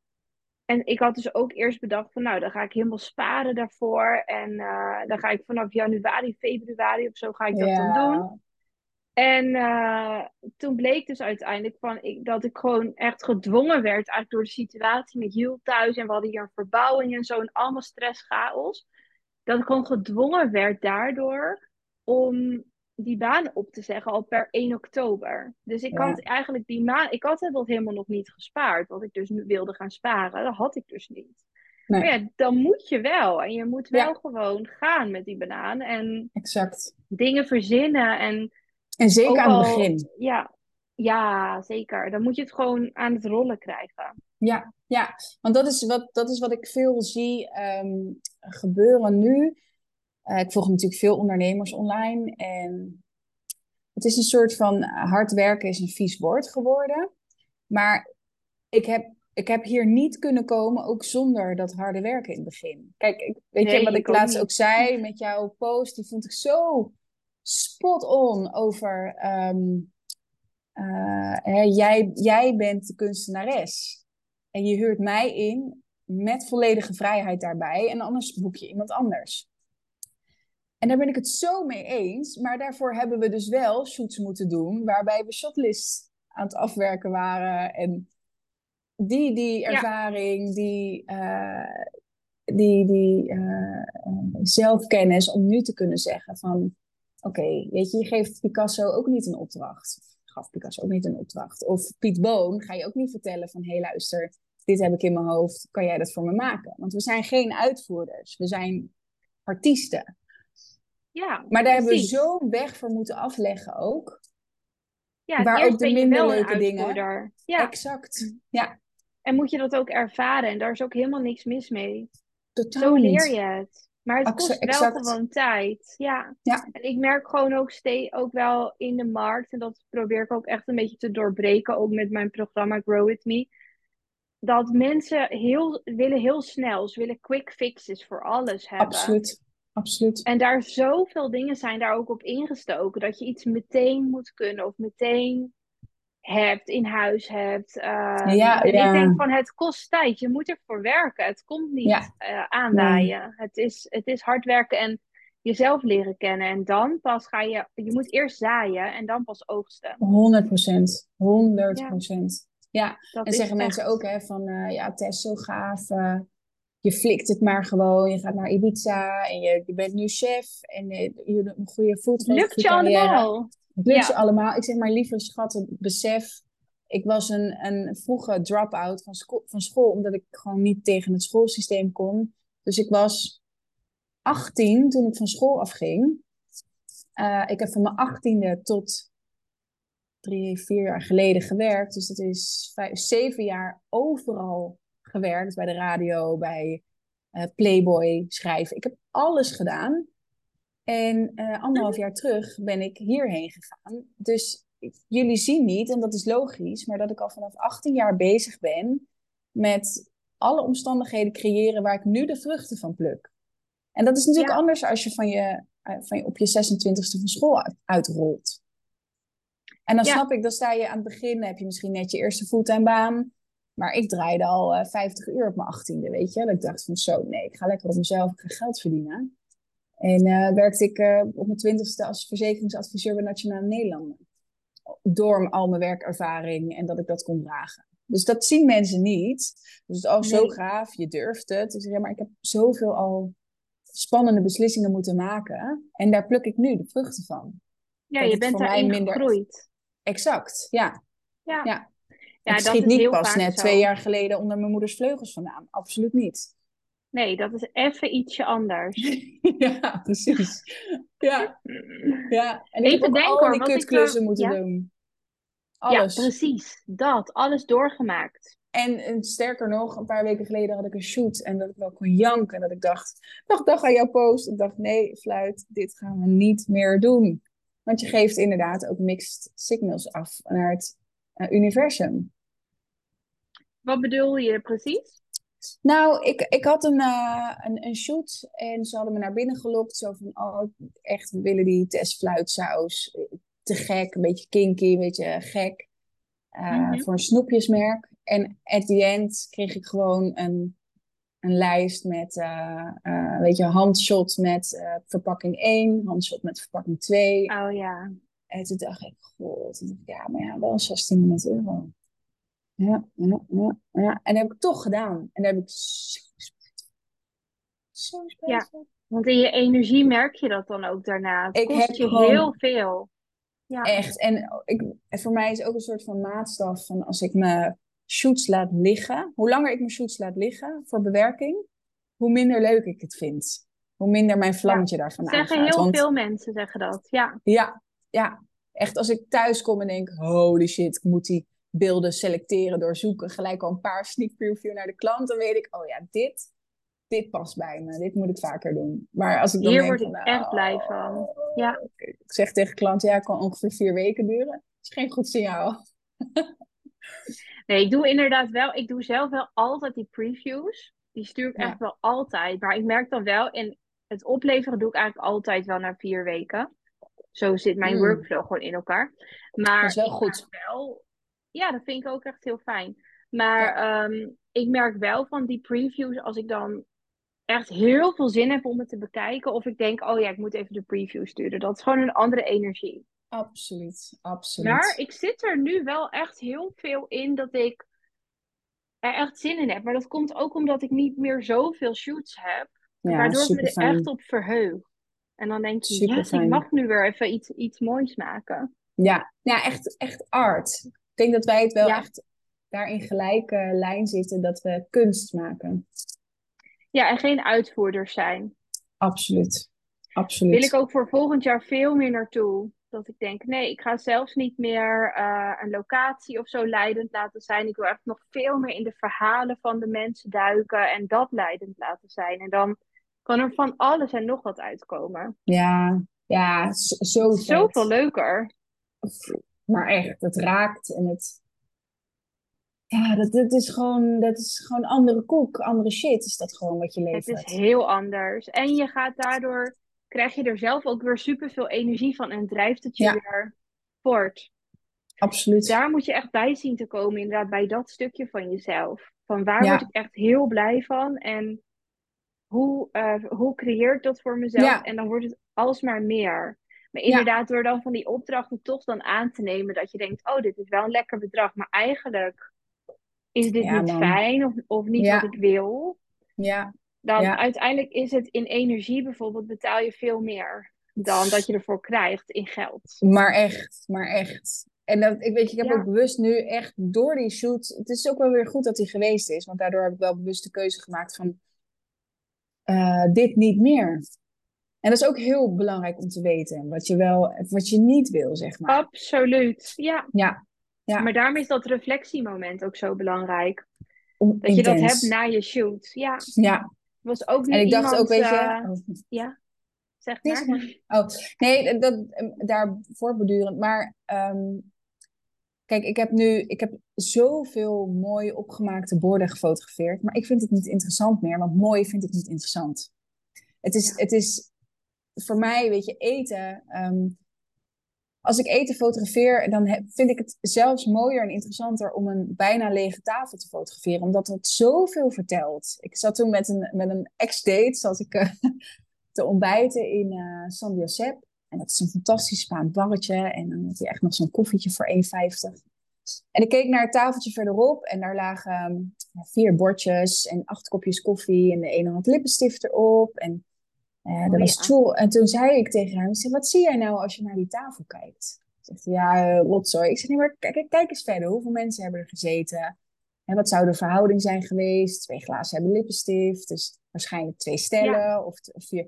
En ik had dus ook eerst bedacht van nou, dan ga ik helemaal sparen daarvoor en eh, dan ga ik vanaf januari, februari of zo ga ik dat dan doen. En eh, toen bleek dus uiteindelijk van ik, dat ik gewoon echt gedwongen werd, eigenlijk door de situatie met Jules thuis. En we hadden hier een verbouwing en zo, en allemaal stress, chaos. Dat ik gewoon gedwongen werd daardoor om die baan op te zeggen al per 1 oktober. Dus ik ja, had eigenlijk die maand, ik had dat helemaal nog niet gespaard, wat ik dus nu wilde gaan sparen. Dat had ik dus niet. Maar nee, ja, dan moet je wel. En je moet wel ja, gewoon gaan met die banaan en exact. dingen verzinnen en En zeker aan het begin. ja, ja, zeker. Dan moet je het gewoon aan het rollen krijgen. Ja, ja, want dat is wat, dat is wat ik veel zie ehm, gebeuren nu. Eh, ik volg natuurlijk veel ondernemers online en het is een soort van hard werken is een vies woord geworden. Maar ik heb, ik heb hier niet kunnen komen, ook zonder dat harde werken in het begin. Kijk, ik, weet je wat ik laatst ook zei met jouw post? Die vond ik zo spot on over ehm, eh, hè, jij, jij bent de kunstenares. En je huurt mij in met volledige vrijheid daarbij. En anders boek je iemand anders. En daar ben ik het zo mee eens. Maar daarvoor hebben we dus wel shoots moeten doen. Waarbij we shotlists aan het afwerken waren. En die, die Ja, ervaring, die, eh, die, die eh, zelfkennis om nu te kunnen zeggen van... Oké, weet je, je geeft Picasso ook niet een opdracht. Gaf Picasso ook niet een opdracht. Of Piet Boon ga je ook niet vertellen van... Hé, hey, luister, dit heb ik in mijn hoofd. Kan jij dat voor me maken? Want we zijn geen uitvoerders. We zijn artiesten. Ja, Maar daar hebben we zo'n weg voor moeten afleggen ook. Ja, Waar ook de minder leuke dingen... Ja, Exact. Ja, en moet je dat ook ervaren. En daar is ook helemaal niks mis mee. totaal Zo leer je het. Maar het kost wel gewoon tijd. Ja. Ja, En ik merk gewoon ook, steeds, ook wel in de markt, en dat probeer ik ook echt een beetje te doorbreken, ook met mijn programma Grow With Me, dat mensen heel, willen heel snel, ze willen quick fixes voor alles hebben. absoluut. Absoluut. En daar zoveel dingen zijn daar ook op ingestoken, dat je iets meteen moet kunnen of meteen hebt, in huis hebt. Ehm, Ja, en ik ja, denk van het kost tijd, je moet ervoor werken. Het komt niet ja. eh, Nee. Het is, het is hard werken en jezelf leren kennen. En dan pas ga je, je moet eerst zaaien en dan pas oogsten. 100 procent. 100 Ja, procent. Ja, en zeggen mensen ook hè, van eh, ja, Tess, zo gaaf. Je flikt het maar gewoon. Je gaat naar Ibiza en je, je bent nu chef en eh, je doet een goede Lukt foodfotografie je allemaal? Lukt je Ja, allemaal. Ik zeg maar, lieve schatten, besef. Ik was een, een vroege drop-out van, scho- van school, omdat ik gewoon niet tegen het schoolsysteem kon. Dus ik was 18 toen ik van school afging. Eh, ik heb van mijn 18e tot drie, vier jaar geleden gewerkt. Dus dat is vijf, zeven jaar overal gewerkt. Bij de radio, bij eh, Playboy schrijven. Ik heb alles gedaan. En eh, anderhalf jaar terug ben ik hierheen gegaan. Dus jullie zien niet, en dat is logisch, maar dat ik al vanaf 18 jaar bezig ben met alle omstandigheden creëren waar ik nu de vruchten van pluk. En dat is natuurlijk ja, anders als je, van je, eh, van je op je 26e van school uit- uitrolt. En dan ja, snap ik, dan sta je aan het begin, heb je misschien net je eerste fulltime baan. Maar ik draaide al eh, 50 uur op mijn 18e, weet je. Dat ik dacht van zo, nee, ik ga lekker op mezelf, ik ga geld verdienen. En eh, werkte ik eh, op mijn twintigste als verzekeringsadviseur bij Nationale Nederlanden. Door al mijn werkervaring en dat ik dat kon dragen. Dus dat zien mensen niet. Dus het is oh, zo nee. gaaf, je durft het. Ik zeg, ja, maar ik heb zoveel al spannende beslissingen moeten maken. En daar pluk ik nu de vruchten van. Ja, Dat je bent daarin minder... gegroeid. Exact, ja. Ja, ja. Ja, Ik dat schiet is niet pas net twee jaar geleden onder mijn moeders vleugels vandaan. Absoluut niet. Nee, dat is even ietsje anders. ja, precies. Ja, ja. En ik heb al hoor, die kutklussen moeten ja? doen. Ja, Alles. precies. Dat. Alles doorgemaakt. En, en sterker nog, een paar weken geleden had ik een shoot en dat ik wel kon janken. En dat ik dacht, dag, dag aan jouw post. Ik dacht, nee, fluit, dit gaan we niet meer doen. Want je geeft inderdaad ook mixed signals af naar het eh, universum. Wat bedoel je precies? Nou, ik, ik had een, eh, een, een shoot en ze hadden me naar binnen gelokt. Zo van, oh, echt, willen die testfluitsaus. Te gek, een beetje kinky, een beetje gek. Eh, Mhm. Voor een snoepjesmerk. En at the end kreeg ik gewoon een, een lijst met, eh, weet je, handshot met verpakking 1, handshot met verpakking 2. Oh ja. En toen dacht ik, god, ja, maar ja, wel 1600 euro. Ja, ja, ja, ja. En dat heb ik toch gedaan. En daar heb ik zo spijt. Zo spijt Ja. Want in je energie merk je dat dan ook daarna. Het Ik kost heb je gewoon- heel veel. Ja. Echt. En ik, en voor mij is ook een soort van maatstaf van als ik mijn shoots laat liggen. Hoe langer ik mijn shoots laat liggen voor bewerking, hoe minder leuk ik het vind. Hoe minder mijn vlammetje daarvan Zeggen aangaat. heel Want veel mensen zeggen dat. Ja. ja, ja, echt als ik thuis kom en denk, holy shit, ik moet die beelden selecteren, doorzoeken, gelijk al een paar sneak preview naar de klant, dan weet ik, oh ja, dit, dit past bij me, dit moet ik vaker doen. Maar als ik dan Hier word ik echt nou, blij van. Ja. Ik zeg tegen klant, ja, het kan ongeveer vier weken duren. Dat is geen goed signaal. Nee, ik doe inderdaad wel. Ik doe zelf wel altijd die previews. Die stuur ik Ja. echt wel altijd. Maar ik merk dan wel, in het opleveren doe ik eigenlijk altijd wel na vier weken. Zo zit mijn Mm. workflow gewoon in elkaar. Maar Dat is wel goed. wel, ja, dat vind ik ook echt heel fijn. Maar ehm, ik merk wel van die previews, als ik dan echt heel veel zin heb om het te bekijken, of ik denk, oh ja, ik moet even de preview sturen. Dat is gewoon een andere energie. Absoluut, absoluut. Maar ik zit er nu wel echt heel veel in dat ik er echt zin in heb. Maar dat komt ook omdat ik niet meer zoveel shoots heb. ja, waardoor ik me er echt op verheug. En dan denk je, yes, ik mag nu weer even iets, iets moois maken. Ja, ja echt, echt art. Ik denk dat wij het wel Ja. echt daarin gelijke lijn zitten dat we kunst maken. Ja, en geen uitvoerders zijn. Absoluut. Absoluut. Wil ik ook voor volgend jaar veel meer naartoe. Dat ik denk, nee, ik ga zelfs niet meer eh, een locatie of zo leidend laten zijn. Ik wil echt nog veel meer in de verhalen van de mensen duiken en dat leidend laten zijn. En dan kan er van alles en nog wat uitkomen. Ja, ja, zo vet. Zoveel leuker. Maar echt, het raakt en het... Ja, dat, dat is gewoon, dat is gewoon andere koek, andere shit is dat gewoon wat je Het levert. is heel anders. En je gaat daardoor, krijg je er zelf ook weer superveel energie van en drijft het je Ja. weer voort. Absoluut. Daar moet je echt bij zien te komen, inderdaad, bij dat stukje van jezelf. Van waar Ja. word ik echt heel blij van en hoe, eh, hoe creëer ik dat voor mezelf? Ja. En dan wordt het alsmaar meer. Maar Ja. inderdaad, door dan van die opdrachten toch dan aan te nemen, dat je denkt, oh, dit is wel een lekker bedrag, maar eigenlijk is dit Ja, niet man. fijn of, of niet Ja. wat ik wil. Ja, Dan Ja. uiteindelijk is het in energie bijvoorbeeld, betaal je veel meer dan dat je ervoor krijgt in geld. maar echt, maar echt. En dat, ik weet ik heb Ja. ook bewust nu echt door die shoot. Het is ook wel weer goed dat hij geweest is, want daardoor heb ik wel bewust de keuze gemaakt van eh, dit niet meer. En dat is ook heel belangrijk om te weten, wat je wel, wat je niet wil, zeg maar. Absoluut, ja. Ja, ja. Maar daarom is dat reflectiemoment ook zo belangrijk. om- Dat je dat hebt na je shoot. Ja, Ja, was ook niet en ik dacht iemand, ook, weet je, eh, oh, ja, zeg Nee, maar. maar. Oh, nee, dat, dat, daar voortbordurend. Maar ehm, kijk, ik heb nu ik heb zoveel mooi opgemaakte borden gefotografeerd. Maar ik vind het niet interessant meer, want mooi vind ik niet interessant. Het is, het is voor mij, weet je, eten. ehm, als ik eten fotografeer, dan vind ik het zelfs mooier en interessanter om een bijna lege tafel te fotograferen, omdat het zoveel vertelt. Ik zat toen met een, met een ex-date, zat ik eh, te ontbijten in eh San Josep. En dat is een fantastisch Spaans barretje. En dan had je echt nog zo'n koffietje voor 1,50. En ik keek naar het tafeltje verderop en daar lagen ehm, vier bordjes en acht kopjes koffie. En de ene had lippenstift erop. En, eh dat Oh, was ja. En toen zei ik tegen hem, ik zeg, wat zie jij nou als je naar die tafel kijkt? Zegt hij, ja, eh, rotzooi. Ik zeg, nee, maar kijk, kijk eens verder. Hoeveel mensen hebben er gezeten? En wat zou de verhouding zijn geweest? Twee glazen hebben lippenstift. Dus waarschijnlijk twee stellen of, of vier.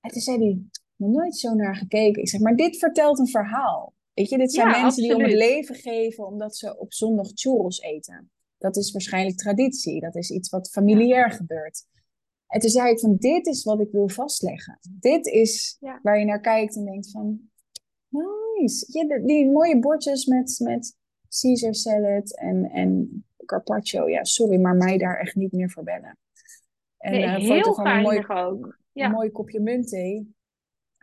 En toen zei hij, nog nooit zo naar gekeken. Ik zeg, maar dit vertelt een verhaal. Weet je, dit zijn Ja, mensen die om het leven geven omdat ze op zondag churros eten. Dat is waarschijnlijk traditie. Dat is iets wat familiair gebeurt. En toen zei ik van, dit is wat ik wil vastleggen. Dit is Ja. waar je naar kijkt en denkt van, nice. Ja, die, mooie bordjes met, met Caesar salad en, en carpaccio. Ja, sorry, maar mij daar echt niet meer voor bellen. En Nee, een heel van een mooi, ook. Ja. een mooi kopje munt thee.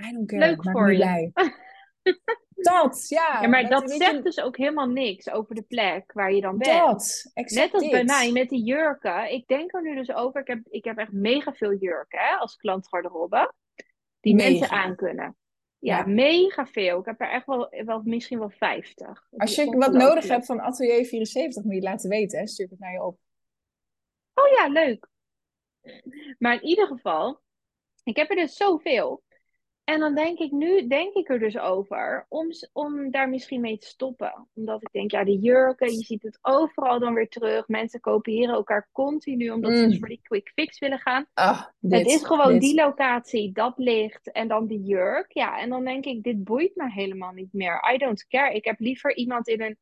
I don't care, Leuk voor je. blij. Dat, ja. Ja, maar dat- zegt je, dus ook helemaal niks over de plek waar je dan bent. Dat, exact Net als bij mij met die jurken. Ik denk er nu dus over. Ik heb, ik heb echt mega veel jurken hè, als klantgarderobe. Die Mega. mensen aan kunnen. Ja, Ja. mega veel. Ik heb er echt wel, wel misschien wel 50. Dat Als je wat nodig hebt van Atelier 74, moet je het laten weten. Hè? Stuur het naar je op. Oh ja, leuk. Maar in ieder geval, ik heb er dus zoveel. En dan denk ik nu, denk ik er dus over om, om daar misschien mee te stoppen. Omdat ik denk, ja, de jurken, je ziet het overal dan weer terug. Mensen kopiëren elkaar continu omdat ze Mm. dus voor die quick fix willen gaan. Dit, het is gewoon dit. die locatie, dat licht en dan die jurk. Ja, en dan denk ik, dit boeit me helemaal niet meer. I don't care. Ik heb liever iemand in een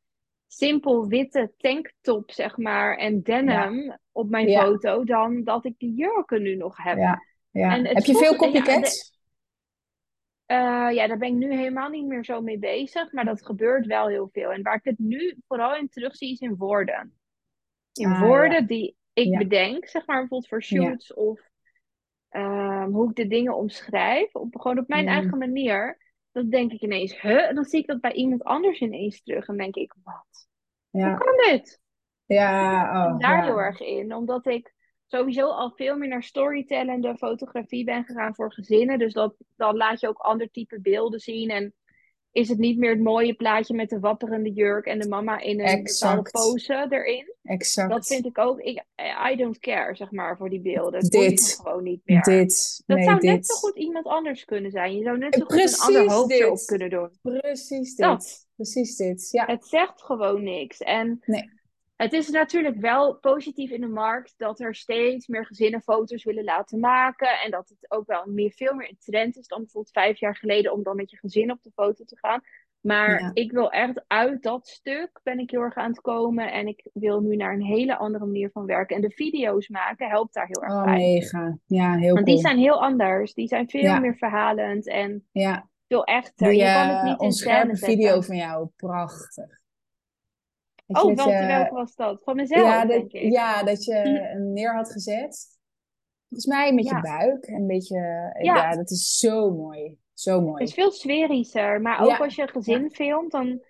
simpel witte tanktop, zeg maar, en denim op mijn Ja. foto, dan dat ik die jurken nu nog heb. Ja. En Heb je veel de- copycats? Eh, ja, daar ben ik nu helemaal niet meer zo mee bezig, maar dat gebeurt wel heel veel. En waar ik het nu vooral in terugzie, is in woorden. In Ah, woorden die ik Ja. bedenk, zeg maar bijvoorbeeld voor shoots of ehm, hoe ik de dingen omschrijf, op, gewoon op mijn eigen manier. Dan denk ik ineens, huh? Dan zie ik dat bij iemand anders ineens terug en denk ik, wat? Hoe kan dit? ja, En oh, daar heel erg in, omdat ik sowieso al veel meer naar storytellende fotografie ben gegaan voor gezinnen. Dus dat, dan laat je ook ander type beelden zien. En is het niet meer het mooie plaatje met de wapperende jurk en de mama in een bepaalde pose erin. Exact. Dat vind ik ook, ik, I don't care, zeg maar, voor die beelden. Dit. gewoon niet meer. Dit, Dat nee, zou dit. net zo goed iemand anders kunnen zijn. Je zou net zo goed een ander hoofdje op kunnen doen. Precies dit. Dat. Precies dit. Ja. Het zegt gewoon niks. En Nee. Het is natuurlijk wel positief in de markt dat er steeds meer gezinnen foto's willen laten maken. En dat het ook wel meer, veel meer een trend is dan bijvoorbeeld vijf jaar geleden om dan met je gezin op de foto te gaan. Maar Ja. ik wil echt uit dat stuk ben ik heel erg aan het komen. En ik wil nu naar een hele andere manier van werken. En de video's maken helpt daar heel erg Oh, bij. mega. Ja, heel Want cool. die zijn heel anders. Die zijn veel Ja. meer verhalend en Ja, veel echter. die je kan het eh, niet in video zetten. van jou, prachtig. Oh, wat, je- welke was dat? Van mezelf, ja, denk dat, ik. ja, dat je hem neer had gezet. Volgens mij met je buik. Een beetje, Ja. ja. dat is zo mooi. Zo Het mooi. is veel sferischer. Maar ook als je een gezin filmt, dan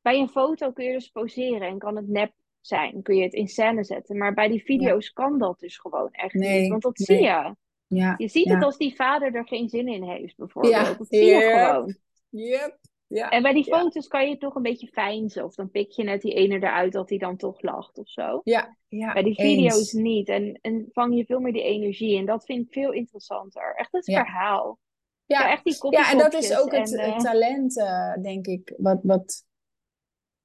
bij een foto kun je dus poseren en kan het nep zijn. Kun je het in scène zetten. Maar bij die video's kan dat dus gewoon echt Nee, niet. Want dat nee. zie je. Ja, Je ziet het als die vader er geen zin in heeft, bijvoorbeeld. Ja, Dat zie je gewoon. Yep. Ja. En bij die Ja. foto's kan je toch een beetje fijnzen. Of dan pik je net die ene eruit dat hij dan toch lacht of zo. Ja, ja, Bij die video's eens. niet. En, en vang je veel meer die energie. En dat vind ik veel interessanter. Echt het verhaal. Ja, echt die ja, en dat is ook het, en, het eh, talent, eh, denk ik, wat, wat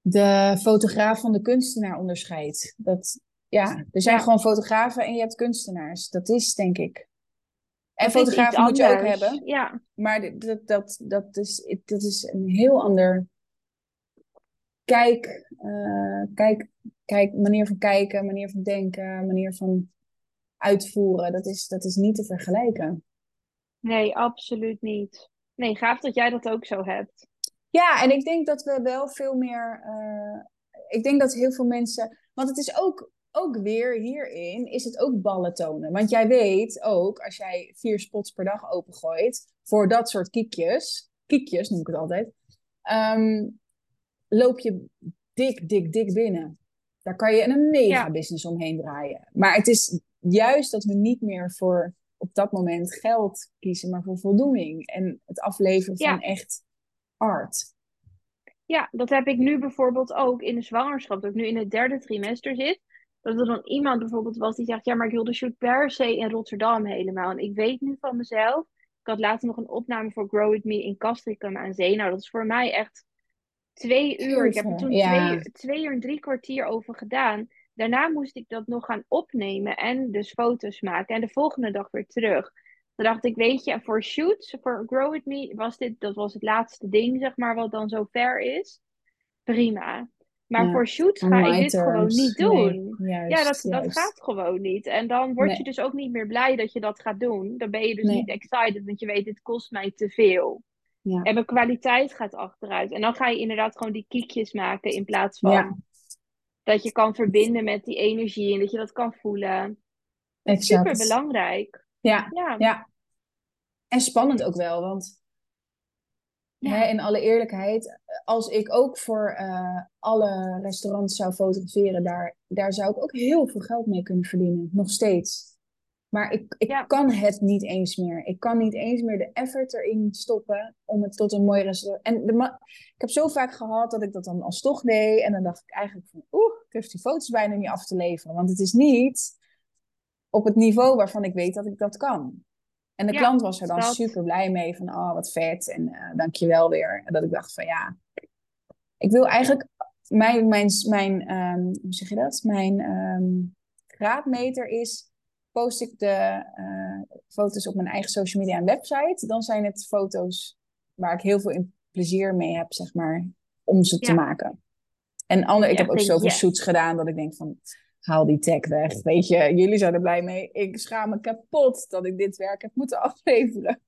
de fotograaf van de kunstenaar onderscheidt. Dat, ja, er zijn gewoon fotografen en je hebt kunstenaars. Dat is, denk ik. En fotografen moet je ook hebben. Ja, Maar dat, dat, dat, is, dat is een heel ander kijk, eh, kijk, kijk, manier van kijken, manier van denken, manier van uitvoeren. Dat is, dat is niet te vergelijken. nee, absoluut niet. Nee, gaaf dat jij dat ook zo hebt. Ja, en ik denk dat we wel veel meer. eh, ik denk dat heel veel mensen. Want het is ook, ook weer hierin, is het ook ballen tonen. Want jij weet ook, als jij vier spots per dag opengooit. voor dat soort kiekjes. Kiekjes noem ik het altijd. ehm, loop je dik, dik, dik binnen. Daar kan je een mega Ja. business omheen draaien. Maar het is juist dat we niet meer voor op dat moment geld kiezen, maar voor voldoening. En het afleveren van echt art. Ja, dat heb ik nu bijvoorbeeld ook in de zwangerschap. Dat ik nu in het derde trimester zit. Dat er dan iemand bijvoorbeeld was die zegt: Ja, maar ik wil de shoot per se in Rotterdam helemaal. En ik weet nu van mezelf. Ik had later nog een opname voor Grow With Me in Castricum aan Zee. Nou, dat is voor mij echt twee uur. Ik heb er toen ja. twee, twee uur en drie kwartier over gedaan. daarna moest ik dat nog gaan opnemen en dus foto's maken. En de volgende dag weer terug. Toen dacht ik, weet je, voor shoots, voor Grow With Me, was dit, dat was het laatste ding, zeg maar, wat dan zo ver is. Prima. Maar voor shoots ga ik dit gewoon niet doen. ja, dat, dat gaat gewoon niet. En dan word je dus ook niet meer blij dat je dat gaat doen. Dan ben je dus niet excited, want je weet, dit kost mij te veel. Ja. En mijn kwaliteit gaat achteruit. En dan ga je inderdaad gewoon die kiekjes maken in plaats van dat je kan verbinden met die energie en dat je dat kan voelen. Super belangrijk. Ja, ja. ja. En spannend ook wel, want hè, in alle eerlijkheid, als ik ook voor uh, alle restaurants zou fotograferen, daar, daar zou ik ook heel veel geld mee kunnen verdienen. Nog steeds. Maar ik, ik kan het niet eens meer. Ik kan niet eens meer de effort erin stoppen om het tot een mooi restaurant. En de ik heb zo vaak gehad dat ik dat dan alsnog deed. En dan dacht ik eigenlijk van, oeh, ik durf die foto's bijna niet af te leveren. Want het is niet op het niveau waarvan ik weet dat ik dat kan. En de klant was er dan super blij mee van, oh, wat vet en uh, dankjewel weer. En dat ik dacht van, ja, ik wil eigenlijk, mijn, mijn, mijn um, hoe zeg je dat? Mijn um, graadmeter is post ik de uh, foto's op mijn eigen social media en website, dan zijn het foto's waar ik heel veel plezier mee heb, zeg maar, om ze te maken. En ander, ik heb ook zoveel shoots gedaan dat ik denk van, haal die tag weg. Weet je, jullie zijn er blij mee. Ik schaam me kapot dat ik dit werk heb moeten afleveren.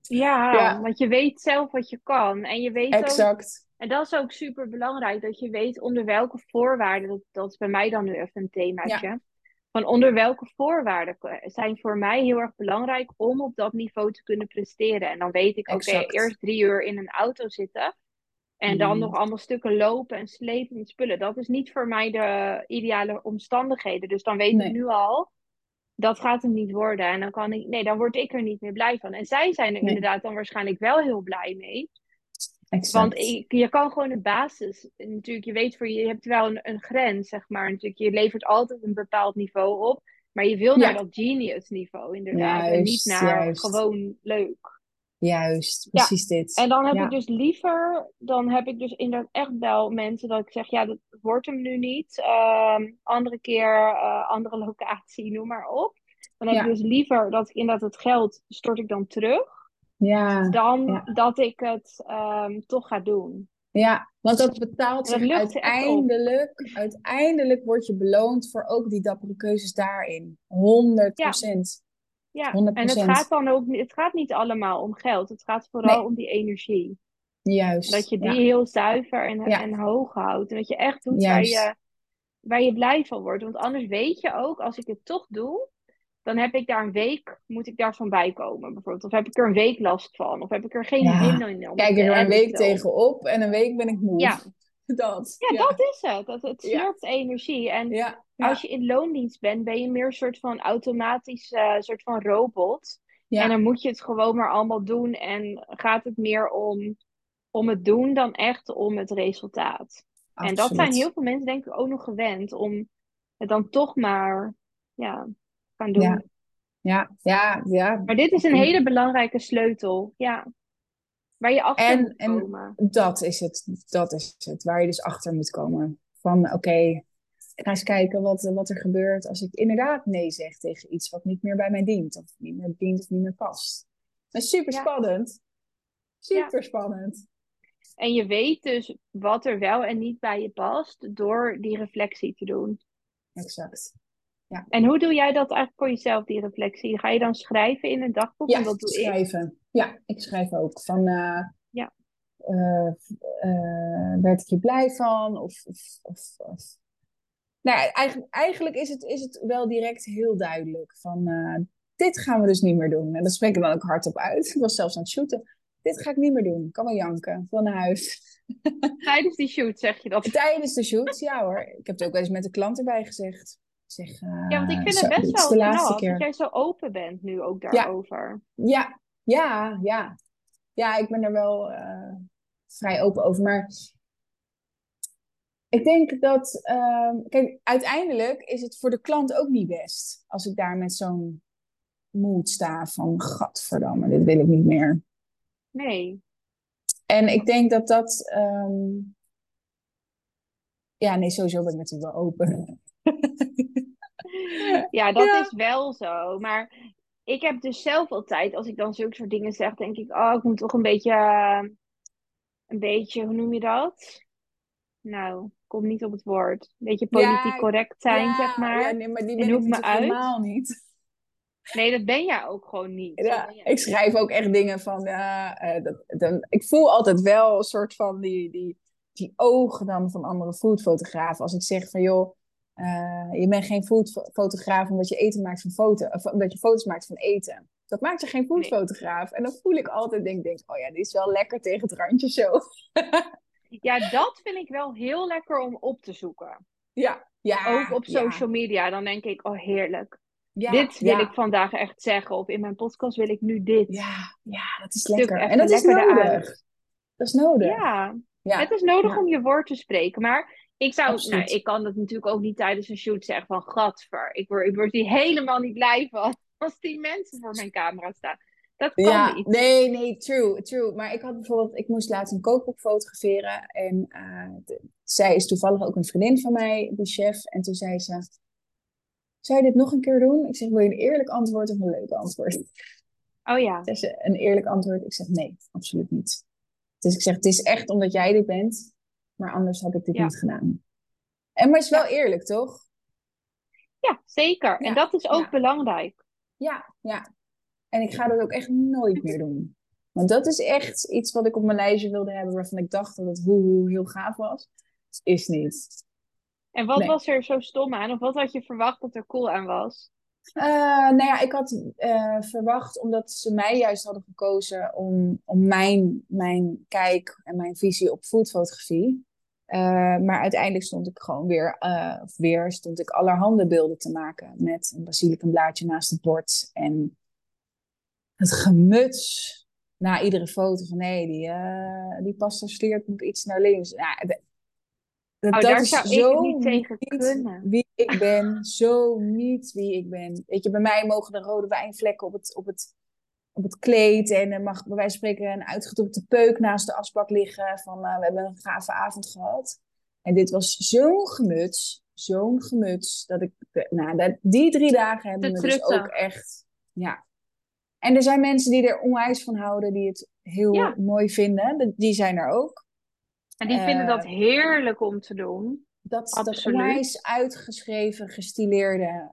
Ja, want je weet zelf wat je kan. En je weet exact. Ook, en dat is ook super belangrijk, dat je weet onder welke voorwaarden, dat, dat is bij mij dan nu even een themaatje. Ja van onder welke voorwaarden zijn voor mij heel erg belangrijk om op dat niveau te kunnen presteren. En dan weet ik, oké, eerst drie uur in een auto zitten. En dan mm. nog allemaal stukken lopen en slepen met spullen. Dat is niet voor mij de ideale omstandigheden. Dus dan weet ik nu al, dat gaat hem niet worden. En dan kan ik, nee, dan word ik er niet meer blij van. En zij zijn er inderdaad dan waarschijnlijk wel heel blij mee. Want je kan gewoon de basis, natuurlijk, je weet voor je, je hebt wel een, een grens, zeg maar. Natuurlijk, je levert altijd een bepaald niveau op, maar je wil naar dat genius niveau inderdaad. en niet naar gewoon leuk. Juist, precies dit. En dan heb ik dus liever, dan heb ik dus inderdaad echt wel mensen dat ik zeg, ja, dat wordt hem nu niet. Uh, andere keer, uh, andere locatie, noem maar op. Dan heb ik dus liever dat ik inderdaad het geld stort ik dan terug. Ja, dan dat ik het um, toch ga doen. Ja, want dat betaalt zich uiteindelijk. Uiteindelijk word je beloond voor ook die dappere keuzes daarin. 100 procent. Ja, en het gaat dan ook het gaat niet allemaal om geld. Het gaat vooral om die energie. Juist. Dat je die heel zuiver en, en hoog houdt. En dat je echt doet waar je, waar je blij van wordt. Want anders weet je ook, als ik het toch doe, dan heb ik daar een week, moet ik daarvan bijkomen bijvoorbeeld. Of heb ik er een week last van. Of heb ik er geen zin in. Kijk er een week tegenop en een week ben ik moe. Ja, dat, ja, dat is het. Dat, het slurpt energie. En als je in loondienst bent, ben je meer een soort van automatisch uh, soort van robot. En dan moet je het gewoon maar allemaal doen. En gaat het meer om, om het doen dan echt om het resultaat. En dat zijn heel veel mensen denk ik ook nog gewend om het dan toch maar ja, gaan doen. Ja. Ja, ja, ja. Maar dit is een hele belangrijke sleutel. Ja. Waar je achter en, moet komen. En dat is het. Dat is het. Waar je dus achter moet komen. Van oké, ga eens kijken wat, wat er gebeurt als ik inderdaad nee zeg tegen iets wat niet meer bij mij dient. Of niet meer dient of niet meer past. Dat is super spannend. Super spannend. En je weet dus wat er wel en niet bij je past door die reflectie te doen. Exact. Ja. En hoe doe jij dat eigenlijk voor jezelf, die reflectie? Ga je dan schrijven in een dagboek? Ja, dat doe schrijven. Ik. Ja, ik schrijf ook. Van, uh, ja. Uh, uh, werd ik je blij van? Of, of, of, of... Nou, eigenlijk, eigenlijk is, het, is het wel direct heel duidelijk. Van, dit gaan we dus niet meer doen. En dat spreek ik dan ook hardop uit. Ik was zelfs aan het shooten. Dit ga ik niet meer doen. Ik kan wel janken. Van naar huis. Tijdens die shoot zeg je dat? Tijdens de shoot, ja hoor. Ik heb het ook wel eens met de klant erbij gezegd zeg, ja, want ik vind het best wel knap dat jij zo open bent nu ook daarover. Ja, ja, ja. Ja, ik ben er wel uh, vrij open over. Maar ik denk dat, uh, kijk, uiteindelijk is het voor de klant ook niet best. Als ik daar met zo'n moed sta van, gadverdamme, dit wil ik niet meer. Nee. En ik denk dat dat, um... ja, nee, sowieso ben ik natuurlijk wel open. Ja, dat Ja. is wel zo. Maar ik heb dus zelf altijd, als ik dan zulke soort dingen zeg, denk ik, oh, ik moet toch een beetje, een beetje, hoe noem je dat? Nou, kom niet op het woord. Een beetje politiek Ja, correct zijn, ja, zeg maar. ja, nee, maar die En ben ik me uit. helemaal niet. Nee, dat ben jij ook gewoon niet. Ja, ik schrijf ook echt dingen van, eh, dat, dan, ik voel altijd wel een soort van die, die, die ogen dan van andere foodfotografen. Als ik zeg van, joh, eh, je bent geen foodfotograaf omdat je eten maakt van foto, of omdat je foto's maakt van eten. Dat maakt je geen foodfotograaf. En dan voel ik altijd, denk, denk, oh ja, die is wel lekker tegen het randje zo. Ja, dat vind ik wel heel lekker om op te zoeken. Ja, ja. Ook op ja, social media. Dan denk ik, oh heerlijk. ja, dit wil ja, ik vandaag echt zeggen. Of in mijn podcast wil ik nu dit. Ja, ja, dat is Stuk lekker. En dat is nodig. Dat is nodig. Ja, het is nodig om je woord te spreken. Maar ik zou, nou, ik kan dat natuurlijk ook niet tijdens een shoot zeggen van gadver. Ik word, ik word hier helemaal niet blij van als die mensen voor mijn camera staan. Dat kan Ja, niet. nee, nee, true, true. Maar ik had bijvoorbeeld, ik moest laatst een kookboek fotograferen. En eh, de- zij is toevallig ook een vriendin van mij, die chef. En toen zei ze, zou je dit nog een keer doen? Ik zeg, wil je een eerlijk antwoord of een leuk antwoord? Oh ja. Zei ze, een eerlijk antwoord? Ik zeg, nee, absoluut niet. Dus ik zeg, het is echt omdat jij dit bent. Maar anders had ik dit Ja. niet gedaan. En maar het is wel eerlijk, toch? Ja, zeker. Ja, En dat is ook belangrijk. Ja, ja. En ik ga dat ook echt nooit meer doen. Want dat is echt iets wat ik op mijn lijstje wilde hebben, waarvan ik dacht dat het hoe, hoe heel gaaf was. Is niet. En wat Nee. was er zo stom aan? Of wat had je verwacht dat er cool aan was? Eh, nou ja, ik had eh, verwacht, omdat ze mij juist hadden gekozen om, om mijn, mijn kijk en mijn visie op foodfotografie. Eh, maar uiteindelijk stond ik gewoon weer, of weer stond ik allerhande beelden te maken met een basilicum naast het bord en het gemuts na iedere foto van nee, die, eh die pasta sleert moet iets naar links. Ja, de- dat, Oh, dat is zo niet tegen niet kunnen. wie ik ben, zo niet wie ik ben. Weet je, bij mij mogen er rode wijnvlekken op het, op het, op het kleed en er mag bij wijze van spreken een uitgedrukte peuk naast de asbak liggen van eh, we hebben een gave avond gehad. En dit was zo'n gemuts, zo'n gemuts, dat ik, nou, dat, die drie dagen hebben me dus ook echt, ja. En er zijn mensen die er onwijs van houden, die het heel Ja. mooi vinden. De- Die zijn er ook. En die vinden Eh, dat heerlijk om te doen. Dat, dat Absoluut. onwijs uitgeschreven, gestileerde.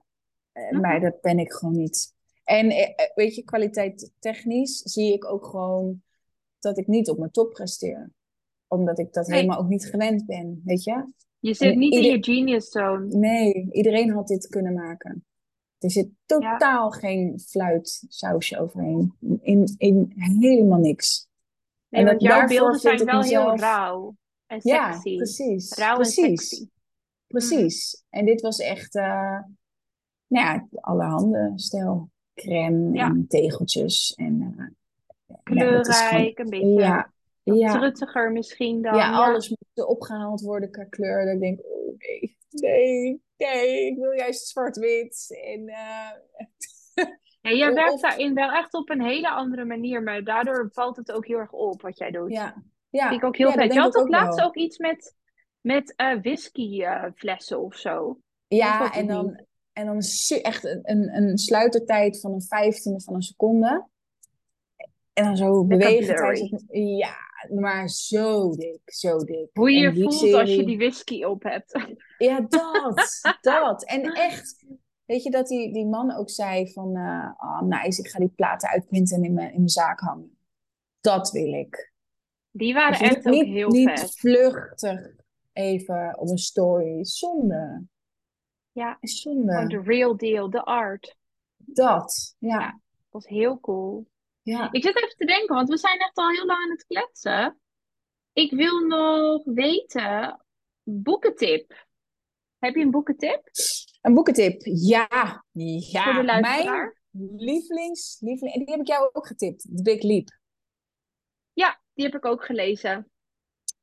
eh, Mhm. Maar dat ben ik gewoon niet. En eh, eh, weet je, kwaliteit technisch zie ik ook gewoon dat ik niet op mijn top presteer. Omdat ik dat Nee. helemaal ook niet gewend ben, weet je? Je zit En niet in je genius zone. Nee, iedereen had dit kunnen maken. Er zit totaal geen fluitsausje overheen. In, in helemaal niks. Nee, En want dat- jouw beelden zijn ik wel heel rauw en Ja, sexy. precies. Rauw precies. en sexy. Precies. En dit was echt, eh nou ja, allerhande stijl. Crème Ja. en tegeltjes. En, eh, ja, Kleurrijk, een beetje ja, ja, truttiger misschien dan. ja, alles moet opgehaald worden qua kleur. Dat ik denk, oh nee, nee, nee, ik wil juist zwart-wit. En eh, Ja, jij werkt of- daarin wel echt op een hele andere manier, maar daardoor valt het ook heel erg op wat jij doet. ja, ja. Vind ik ook heel ja, vet. Je had ook laatst wel. ook iets met, met eh whiskyflessen of zo. Ja, en dan, niet? en dan echt een, een, een sluitertijd van een vijftiende van een seconde. En dan zo bewegen. Ja, maar zo dik, zo dik. Hoe je je voelt als je die whisky op hebt. Ja, dat, dat. En echt, weet je, dat die, die man ook zei van... eh oh, nice, ik ga die platen uitprinten en in mijn, in mijn zaak hangen. Dat wil ik. Die waren echt ook niet, heel niet vet. vluchtig even op een story. Zonde. Ja, zonde. de real deal, de art. Dat, ja. Ja. Dat was heel cool. ja. Ik zit even te denken, want we zijn echt al heel lang aan het kletsen. Ik wil nog weten, boekentip. Heb je een boekentip Een boekentip. Ja. voor Ja. de Mijn luisteraar? lievelings, lieveling, en die heb ik jou ook getipt. The Big Leap. Ja, die heb ik ook gelezen.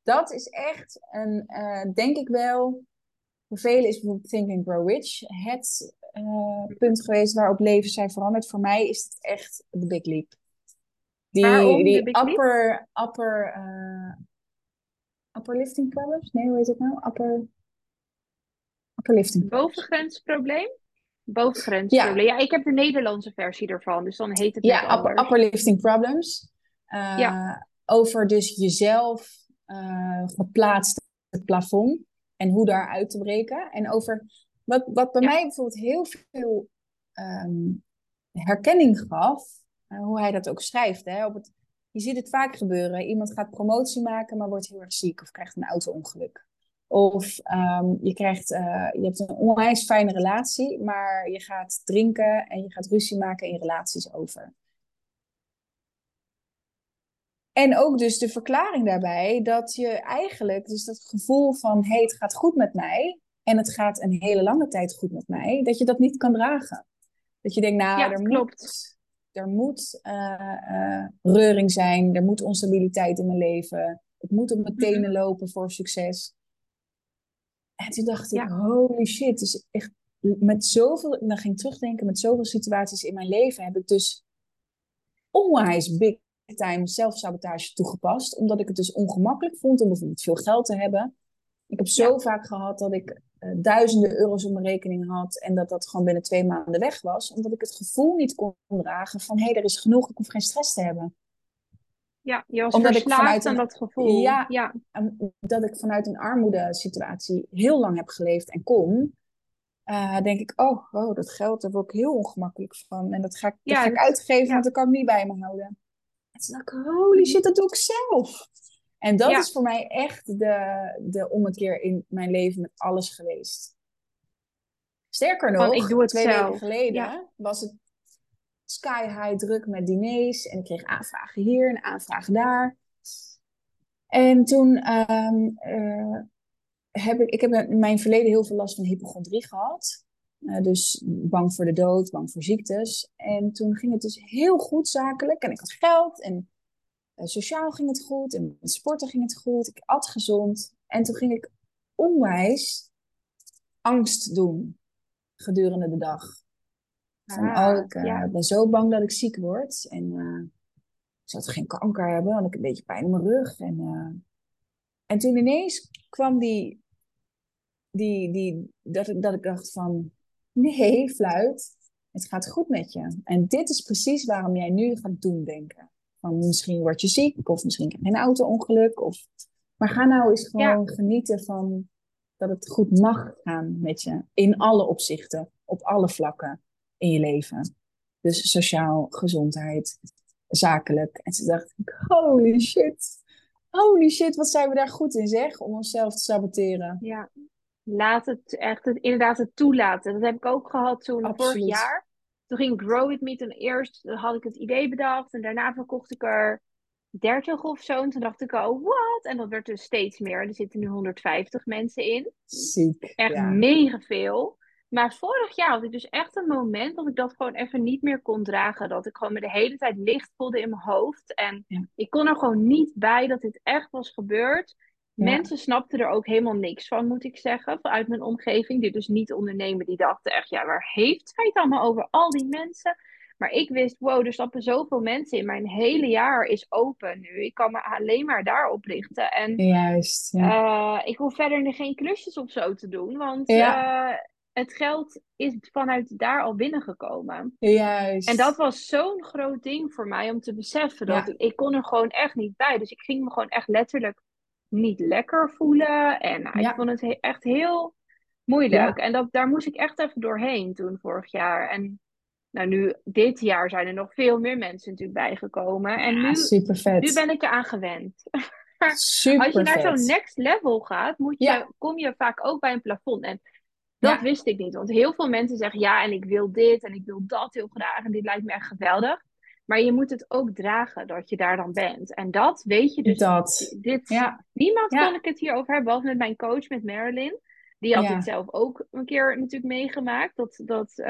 Dat is echt een, eh, denk ik wel, voor velen is bijvoorbeeld Think and Grow Rich het eh, punt geweest waarop leven zijn veranderd. Voor mij is het echt The Big Leap. Die, Waarom die Big Leap? upper, upper, eh, upper lifting problems? Nee, hoe heet het nou? Upper, Upperlifting. Bovengrensprobleem? Bovengrensprobleem. Ja. ja, ik heb de Nederlandse versie ervan, dus dan heet het Ja, upper, problems. Uh, ja. Over dus jezelf uh, geplaatst het plafond en hoe daar uit te breken. En over wat, wat bij mij bijvoorbeeld heel veel um, herkenning gaf, uh, hoe hij dat ook schrijft. Hè, op het, je ziet het vaak gebeuren. Iemand gaat promotie maken, maar wordt heel erg ziek of krijgt een auto-ongeluk. Of um, je, krijgt, uh, je hebt een onwijs fijne relatie, maar je gaat drinken en je gaat ruzie maken in relaties over. En ook dus de verklaring daarbij dat je eigenlijk, dus dat gevoel van hé, hey, het gaat goed met mij en het gaat een hele lange tijd goed met mij, dat je dat niet kan dragen. Dat je denkt, nou, ja, er, Moet, er moet uh, reuring zijn, er moet onstabiliteit in mijn leven, ik moet op mijn tenen mhm. lopen voor succes. En toen dacht ik, holy shit, dus echt met zoveel, dan ging ik terugdenken, met zoveel situaties in mijn leven heb ik dus onwijs big time zelfsabotage toegepast. Omdat ik het dus ongemakkelijk vond om bijvoorbeeld veel geld te hebben. Ik heb zo vaak gehad dat ik uh, duizenden euro's op mijn rekening had en dat dat gewoon binnen twee maanden weg was. Omdat ik het gevoel niet kon dragen van hé, hey, er is genoeg, ik hoef geen stress te hebben. Ja, je was Omdat ik vanuit aan dat gevoel. Ja, ja. dat ik vanuit een armoedesituatie heel lang heb geleefd en kon. Uh, denk ik, oh, oh, dat geld, daar word ik heel ongemakkelijk van. En dat ga ik, dat ga ik uitgeven, want dat kan ik niet bij me houden. En toen dacht ik, holy shit, dat doe ik zelf. En dat is voor mij echt de, de ommekeer in mijn leven met alles geweest. Sterker nog, ik doe het twee weken geleden was het sky high druk met diners. En ik kreeg aanvragen hier en aanvragen daar. En toen um, uh, heb ik, ik heb in mijn verleden heel veel last van hypochondrie gehad. Uh, dus bang voor de dood, bang voor ziektes. En toen ging het dus heel goed zakelijk. En ik had geld en uh, sociaal ging het goed. En sporten ging het goed. Ik at gezond. En toen ging ik onwijs angst doen gedurende de dag. Van, ah, oh, ik uh, ben zo bang dat ik ziek word. En uh, ik zou geen kanker hebben, had ik een beetje pijn in mijn rug. En, uh, en toen ineens kwam die, die, die dat, ik, dat ik dacht van, nee, fluit, het gaat goed met je. En dit is precies waarom jij nu gaat doen denken. Van misschien word je ziek, of misschien krijg je een auto-ongeluk. Of... Maar ga nou eens gewoon genieten van dat het goed mag gaan met je. In alle opzichten, op alle vlakken in je leven. Dus sociaal, gezondheid, zakelijk. En ze dacht ik, holy shit. Holy shit, wat zijn we daar goed in zeg, om onszelf te saboteren. Ja, laat het echt het, inderdaad het toelaten. Dat heb ik ook gehad toen vorig jaar. Toen ging Grow With Me. Toen eerst had ik het idee bedacht. En daarna verkocht ik er 30 of zo. En toen dacht ik, oh, wat? En dat werd dus steeds meer. Er zitten nu 150 mensen in. Ziek. Echt mega veel. Maar vorig jaar had ik dus echt een moment dat ik dat gewoon even niet meer kon dragen. Dat ik gewoon me de hele tijd licht voelde in mijn hoofd. En ik kon er gewoon niet bij dat dit echt was gebeurd. Mensen snapten er ook helemaal niks van, moet ik zeggen. Vanuit mijn omgeving, die dus niet ondernemen. Die dachten echt, ja, waar heeft zij het allemaal over? Al die mensen. Maar ik wist, wow, er stappen zoveel mensen in. Mijn hele jaar is open nu. Ik kan me alleen maar daarop richten. En Juist, ja. uh, ik hoef verder geen klusjes of zo te doen. Want ja. uh, het geld is vanuit daar al binnengekomen. Juist. En dat was zo'n groot ding voor mij om te beseffen. Dat ik, ik, kon er gewoon echt niet bij. Dus ik ging me gewoon echt letterlijk niet lekker voelen. En nou, ik vond het echt heel moeilijk. En dat, daar moest ik echt even doorheen toen vorig jaar. En nou, nu, dit jaar zijn er nog veel meer mensen natuurlijk bijgekomen. En nu, nu ben ik eraan gewend. Super Als je naar zo'n next level gaat, moet je, kom je vaak ook bij een plafond. En dat wist ik niet. Want heel veel mensen zeggen ja, en ik wil dit en ik wil dat heel graag. En dit lijkt me echt geweldig. Maar je moet het ook dragen dat je daar dan bent. En dat weet je dus. Dat. Dit, ja. Niemand kan ik het hierover hebben, behalve met mijn coach, met Marilyn. Die had het zelf ook een keer natuurlijk meegemaakt. Dat, dat, uh,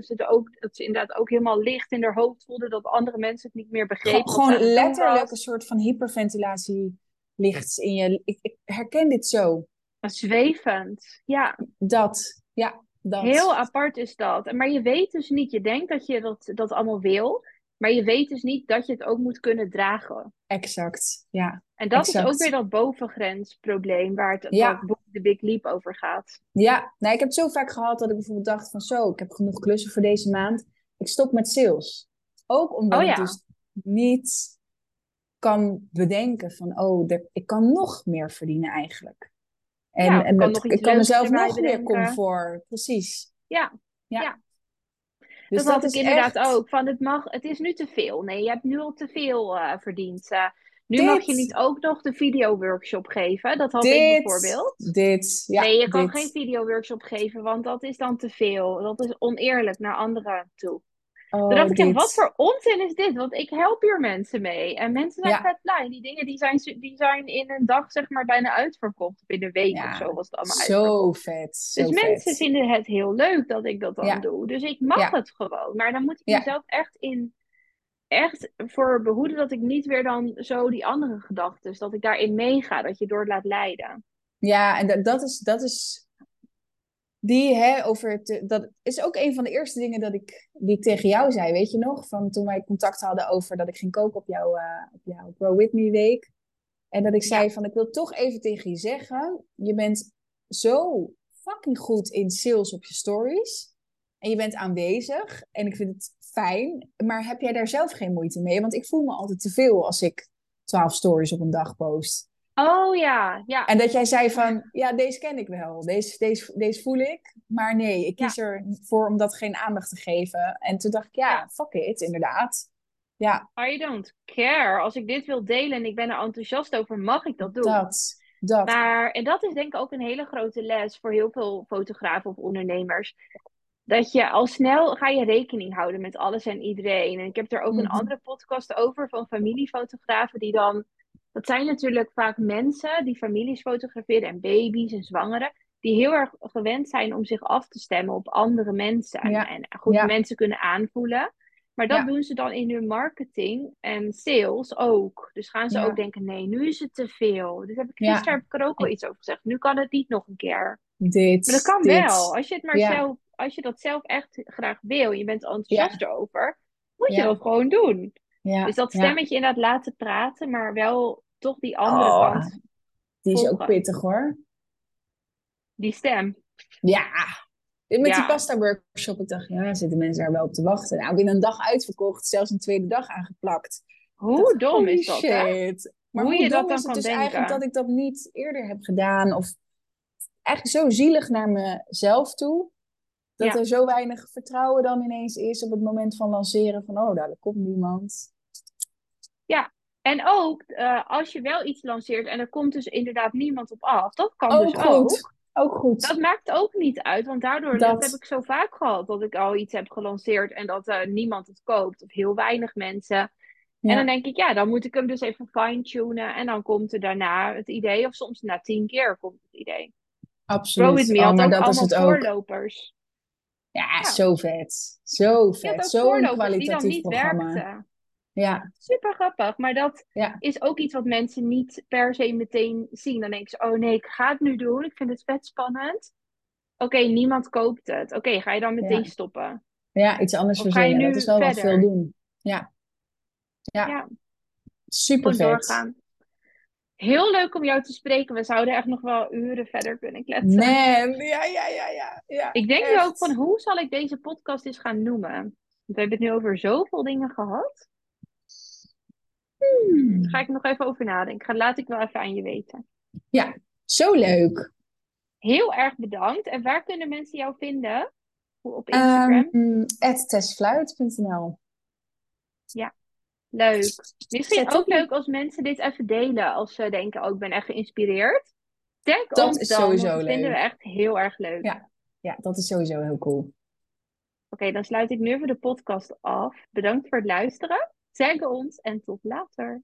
ze er ook, dat ze inderdaad ook helemaal licht in haar hoofd voelde. Dat andere mensen het niet meer begrepen. Gewoon, gewoon letterlijk een soort van hyperventilatie licht in je. Ik, ik herken dit zo. Zwevend, ja. Dat, ja. Dat. Heel apart is dat. Maar je weet dus niet, je denkt dat je dat, dat allemaal wil, maar je weet dus niet dat je het ook moet kunnen dragen. Exact, ja. En dat is ook weer dat bovengrensprobleem waar het Ja. waar het boek The Big Leap over gaat. Ja, nou, ik heb het zo vaak gehad dat ik bijvoorbeeld dacht van zo, ik heb genoeg klussen voor deze maand. Ik stop met sales. Ook omdat Oh ik dus niet kan bedenken van oh, ik kan nog meer verdienen eigenlijk. En, Ja, ik kan mezelf nog meer comfort. Precies. Ja, Ja. Ja. Dus dat had ik inderdaad echt- ook. Van het, mag, het is nu te veel. Nee, je hebt nu al te veel eh, verdiend. Eh, nu mag je niet ook nog de video-workshop geven. Dat had ik bijvoorbeeld. dit, ja, nee, je kan dit. geen video-workshop geven, want dat is dan te veel. Dat is oneerlijk naar anderen toe. Oh, Toen dacht ik, wat voor onzin is dit? Want ik help hier mensen mee. En mensen zijn Ja. vet blij. Die dingen die zijn, die zijn in een dag zeg maar bijna uitverkocht. In een week Ja, of zo was het allemaal uitverkocht. Zo vet, zo Dus vet. mensen vinden het heel leuk dat ik dat dan Ja. doe. Dus ik mag het gewoon. Maar dan moet ik mezelf echt in echt voor behoeden dat ik niet weer dan zo die andere gedachten, dat ik daarin meega, dat je door laat leiden. Ja, en dat, dat is, dat is die, hè, over het, dat is ook een van de eerste dingen dat ik, die ik tegen jou zei, weet je nog? Van toen wij contact hadden over dat ik ging koken op jouw, eh, op jouw Grow With Me week. En dat ik zei van, ik wil toch even tegen je zeggen, je bent zo fucking goed in sales op je stories. En je bent aanwezig. En ik vind het fijn. Maar heb jij daar zelf geen moeite mee? Want ik voel me altijd te veel als ik 12 stories op een dag post. Oh ja, ja. En dat jij zei van, ja, deze ken ik wel. Deze, deze, deze voel ik. Maar nee, ik kies ervoor om dat geen aandacht te geven. En toen dacht ik, ja, Ja. fuck it, inderdaad. Ja, I don't care. Als ik dit wil delen en ik ben er enthousiast over, mag ik dat doen. dat. Dat. Maar, en dat is denk ik ook een hele grote les voor heel veel fotografen of ondernemers. Dat je al snel ga je rekening houden met alles en iedereen. En ik heb er ook een Mhm. andere podcast over van familiefotografen die dan... Dat zijn natuurlijk vaak mensen die families fotograferen en baby's en zwangeren. Die heel erg gewend zijn om zich af te stemmen op andere mensen. En- Ja. En goed Ja. mensen kunnen aanvoelen. Maar dat Ja. doen ze dan in hun marketing en sales ook. Dus gaan ze Ja. ook denken, nee, nu is het te veel. Dus heb ik, Ja. gisteren heb ik er ook wel iets over gezegd. Nu kan het niet nog een keer. Dit. Maar dat kan dit. wel. Als je, het maar Ja. zelf, als je dat zelf echt graag wil, je bent enthousiast erover, moet je Ja. dat gewoon doen. Ja. Dus dat ja. stemmetje inderdaad laten praten, maar wel toch die andere Oh, kant, Die is ook pittig hoor. die stem. Ja. Met Ja. die pasta workshop, ik dacht, ja, zitten mensen daar wel op te wachten. Nou, binnen een dag uitverkocht, zelfs een tweede dag aangeplakt. Hoe dom is dat, hè? shit. Maar Hoe hoe, je dat dan is het kan dus denken. eigenlijk dat ik dat niet eerder heb gedaan? Of eigenlijk zo zielig naar mezelf toe. Dat Ja. er zo weinig vertrouwen dan ineens is op het moment van lanceren. Van, oh, daar komt niemand. En ook, eh, als je wel iets lanceert en er komt dus inderdaad niemand op af, dat kan Ook dus goed. ook. Ook goed. Dat maakt ook niet uit, want daardoor, Dat- dat heb ik zo vaak gehad, dat ik al iets heb gelanceerd en dat eh, niemand het koopt, of heel weinig mensen. Ja. En dan denk ik, ja, dan moet ik hem dus even fine-tunen en dan komt er daarna het idee, of soms na tien keer komt het idee. Absoluut. Grow With Me Oh, maar dat is allemaal het ook. voorlopers. Ja, zo vet. Zo vet. Zo'n voorlopers die dan kwalitatief niet programma. werkten. Ja, Super grappig, maar dat Ja. is ook iets wat mensen niet per se meteen zien. Dan denken ze, oh nee, ik ga het nu doen, ik vind het vet spannend. Oké, niemand koopt het. Oké, ga je dan meteen Ja. stoppen? ja iets anders Of verzinnen. Dat is wel wat veel doen. Ja. Ja, Ja, super vet. doorgaan. Heel leuk om jou te spreken. We zouden echt nog wel uren verder kunnen kletsen. Man, ja, ja, ja, ja. ja Ik denk nu ook van, hoe zal ik deze podcast eens gaan noemen? Want we hebben het nu over zoveel dingen gehad. Hmm. Daar ga ik nog even over nadenken. Ga- Laat ik wel even aan je weten. Zo leuk. Heel erg bedankt. En waar kunnen mensen jou vinden? Op Instagram? Um, testfluit.nl Leuk. Misschien Zet ook op. leuk als mensen dit even delen. Als ze denken, oh, ik ben echt geïnspireerd. Tag Dat ons is dan, sowieso dat vinden we echt heel erg leuk. Ja. Ja, dat is sowieso heel cool. Oké, dan sluit ik nu even de podcast af. Bedankt voor het luisteren. Tag ons en tot later.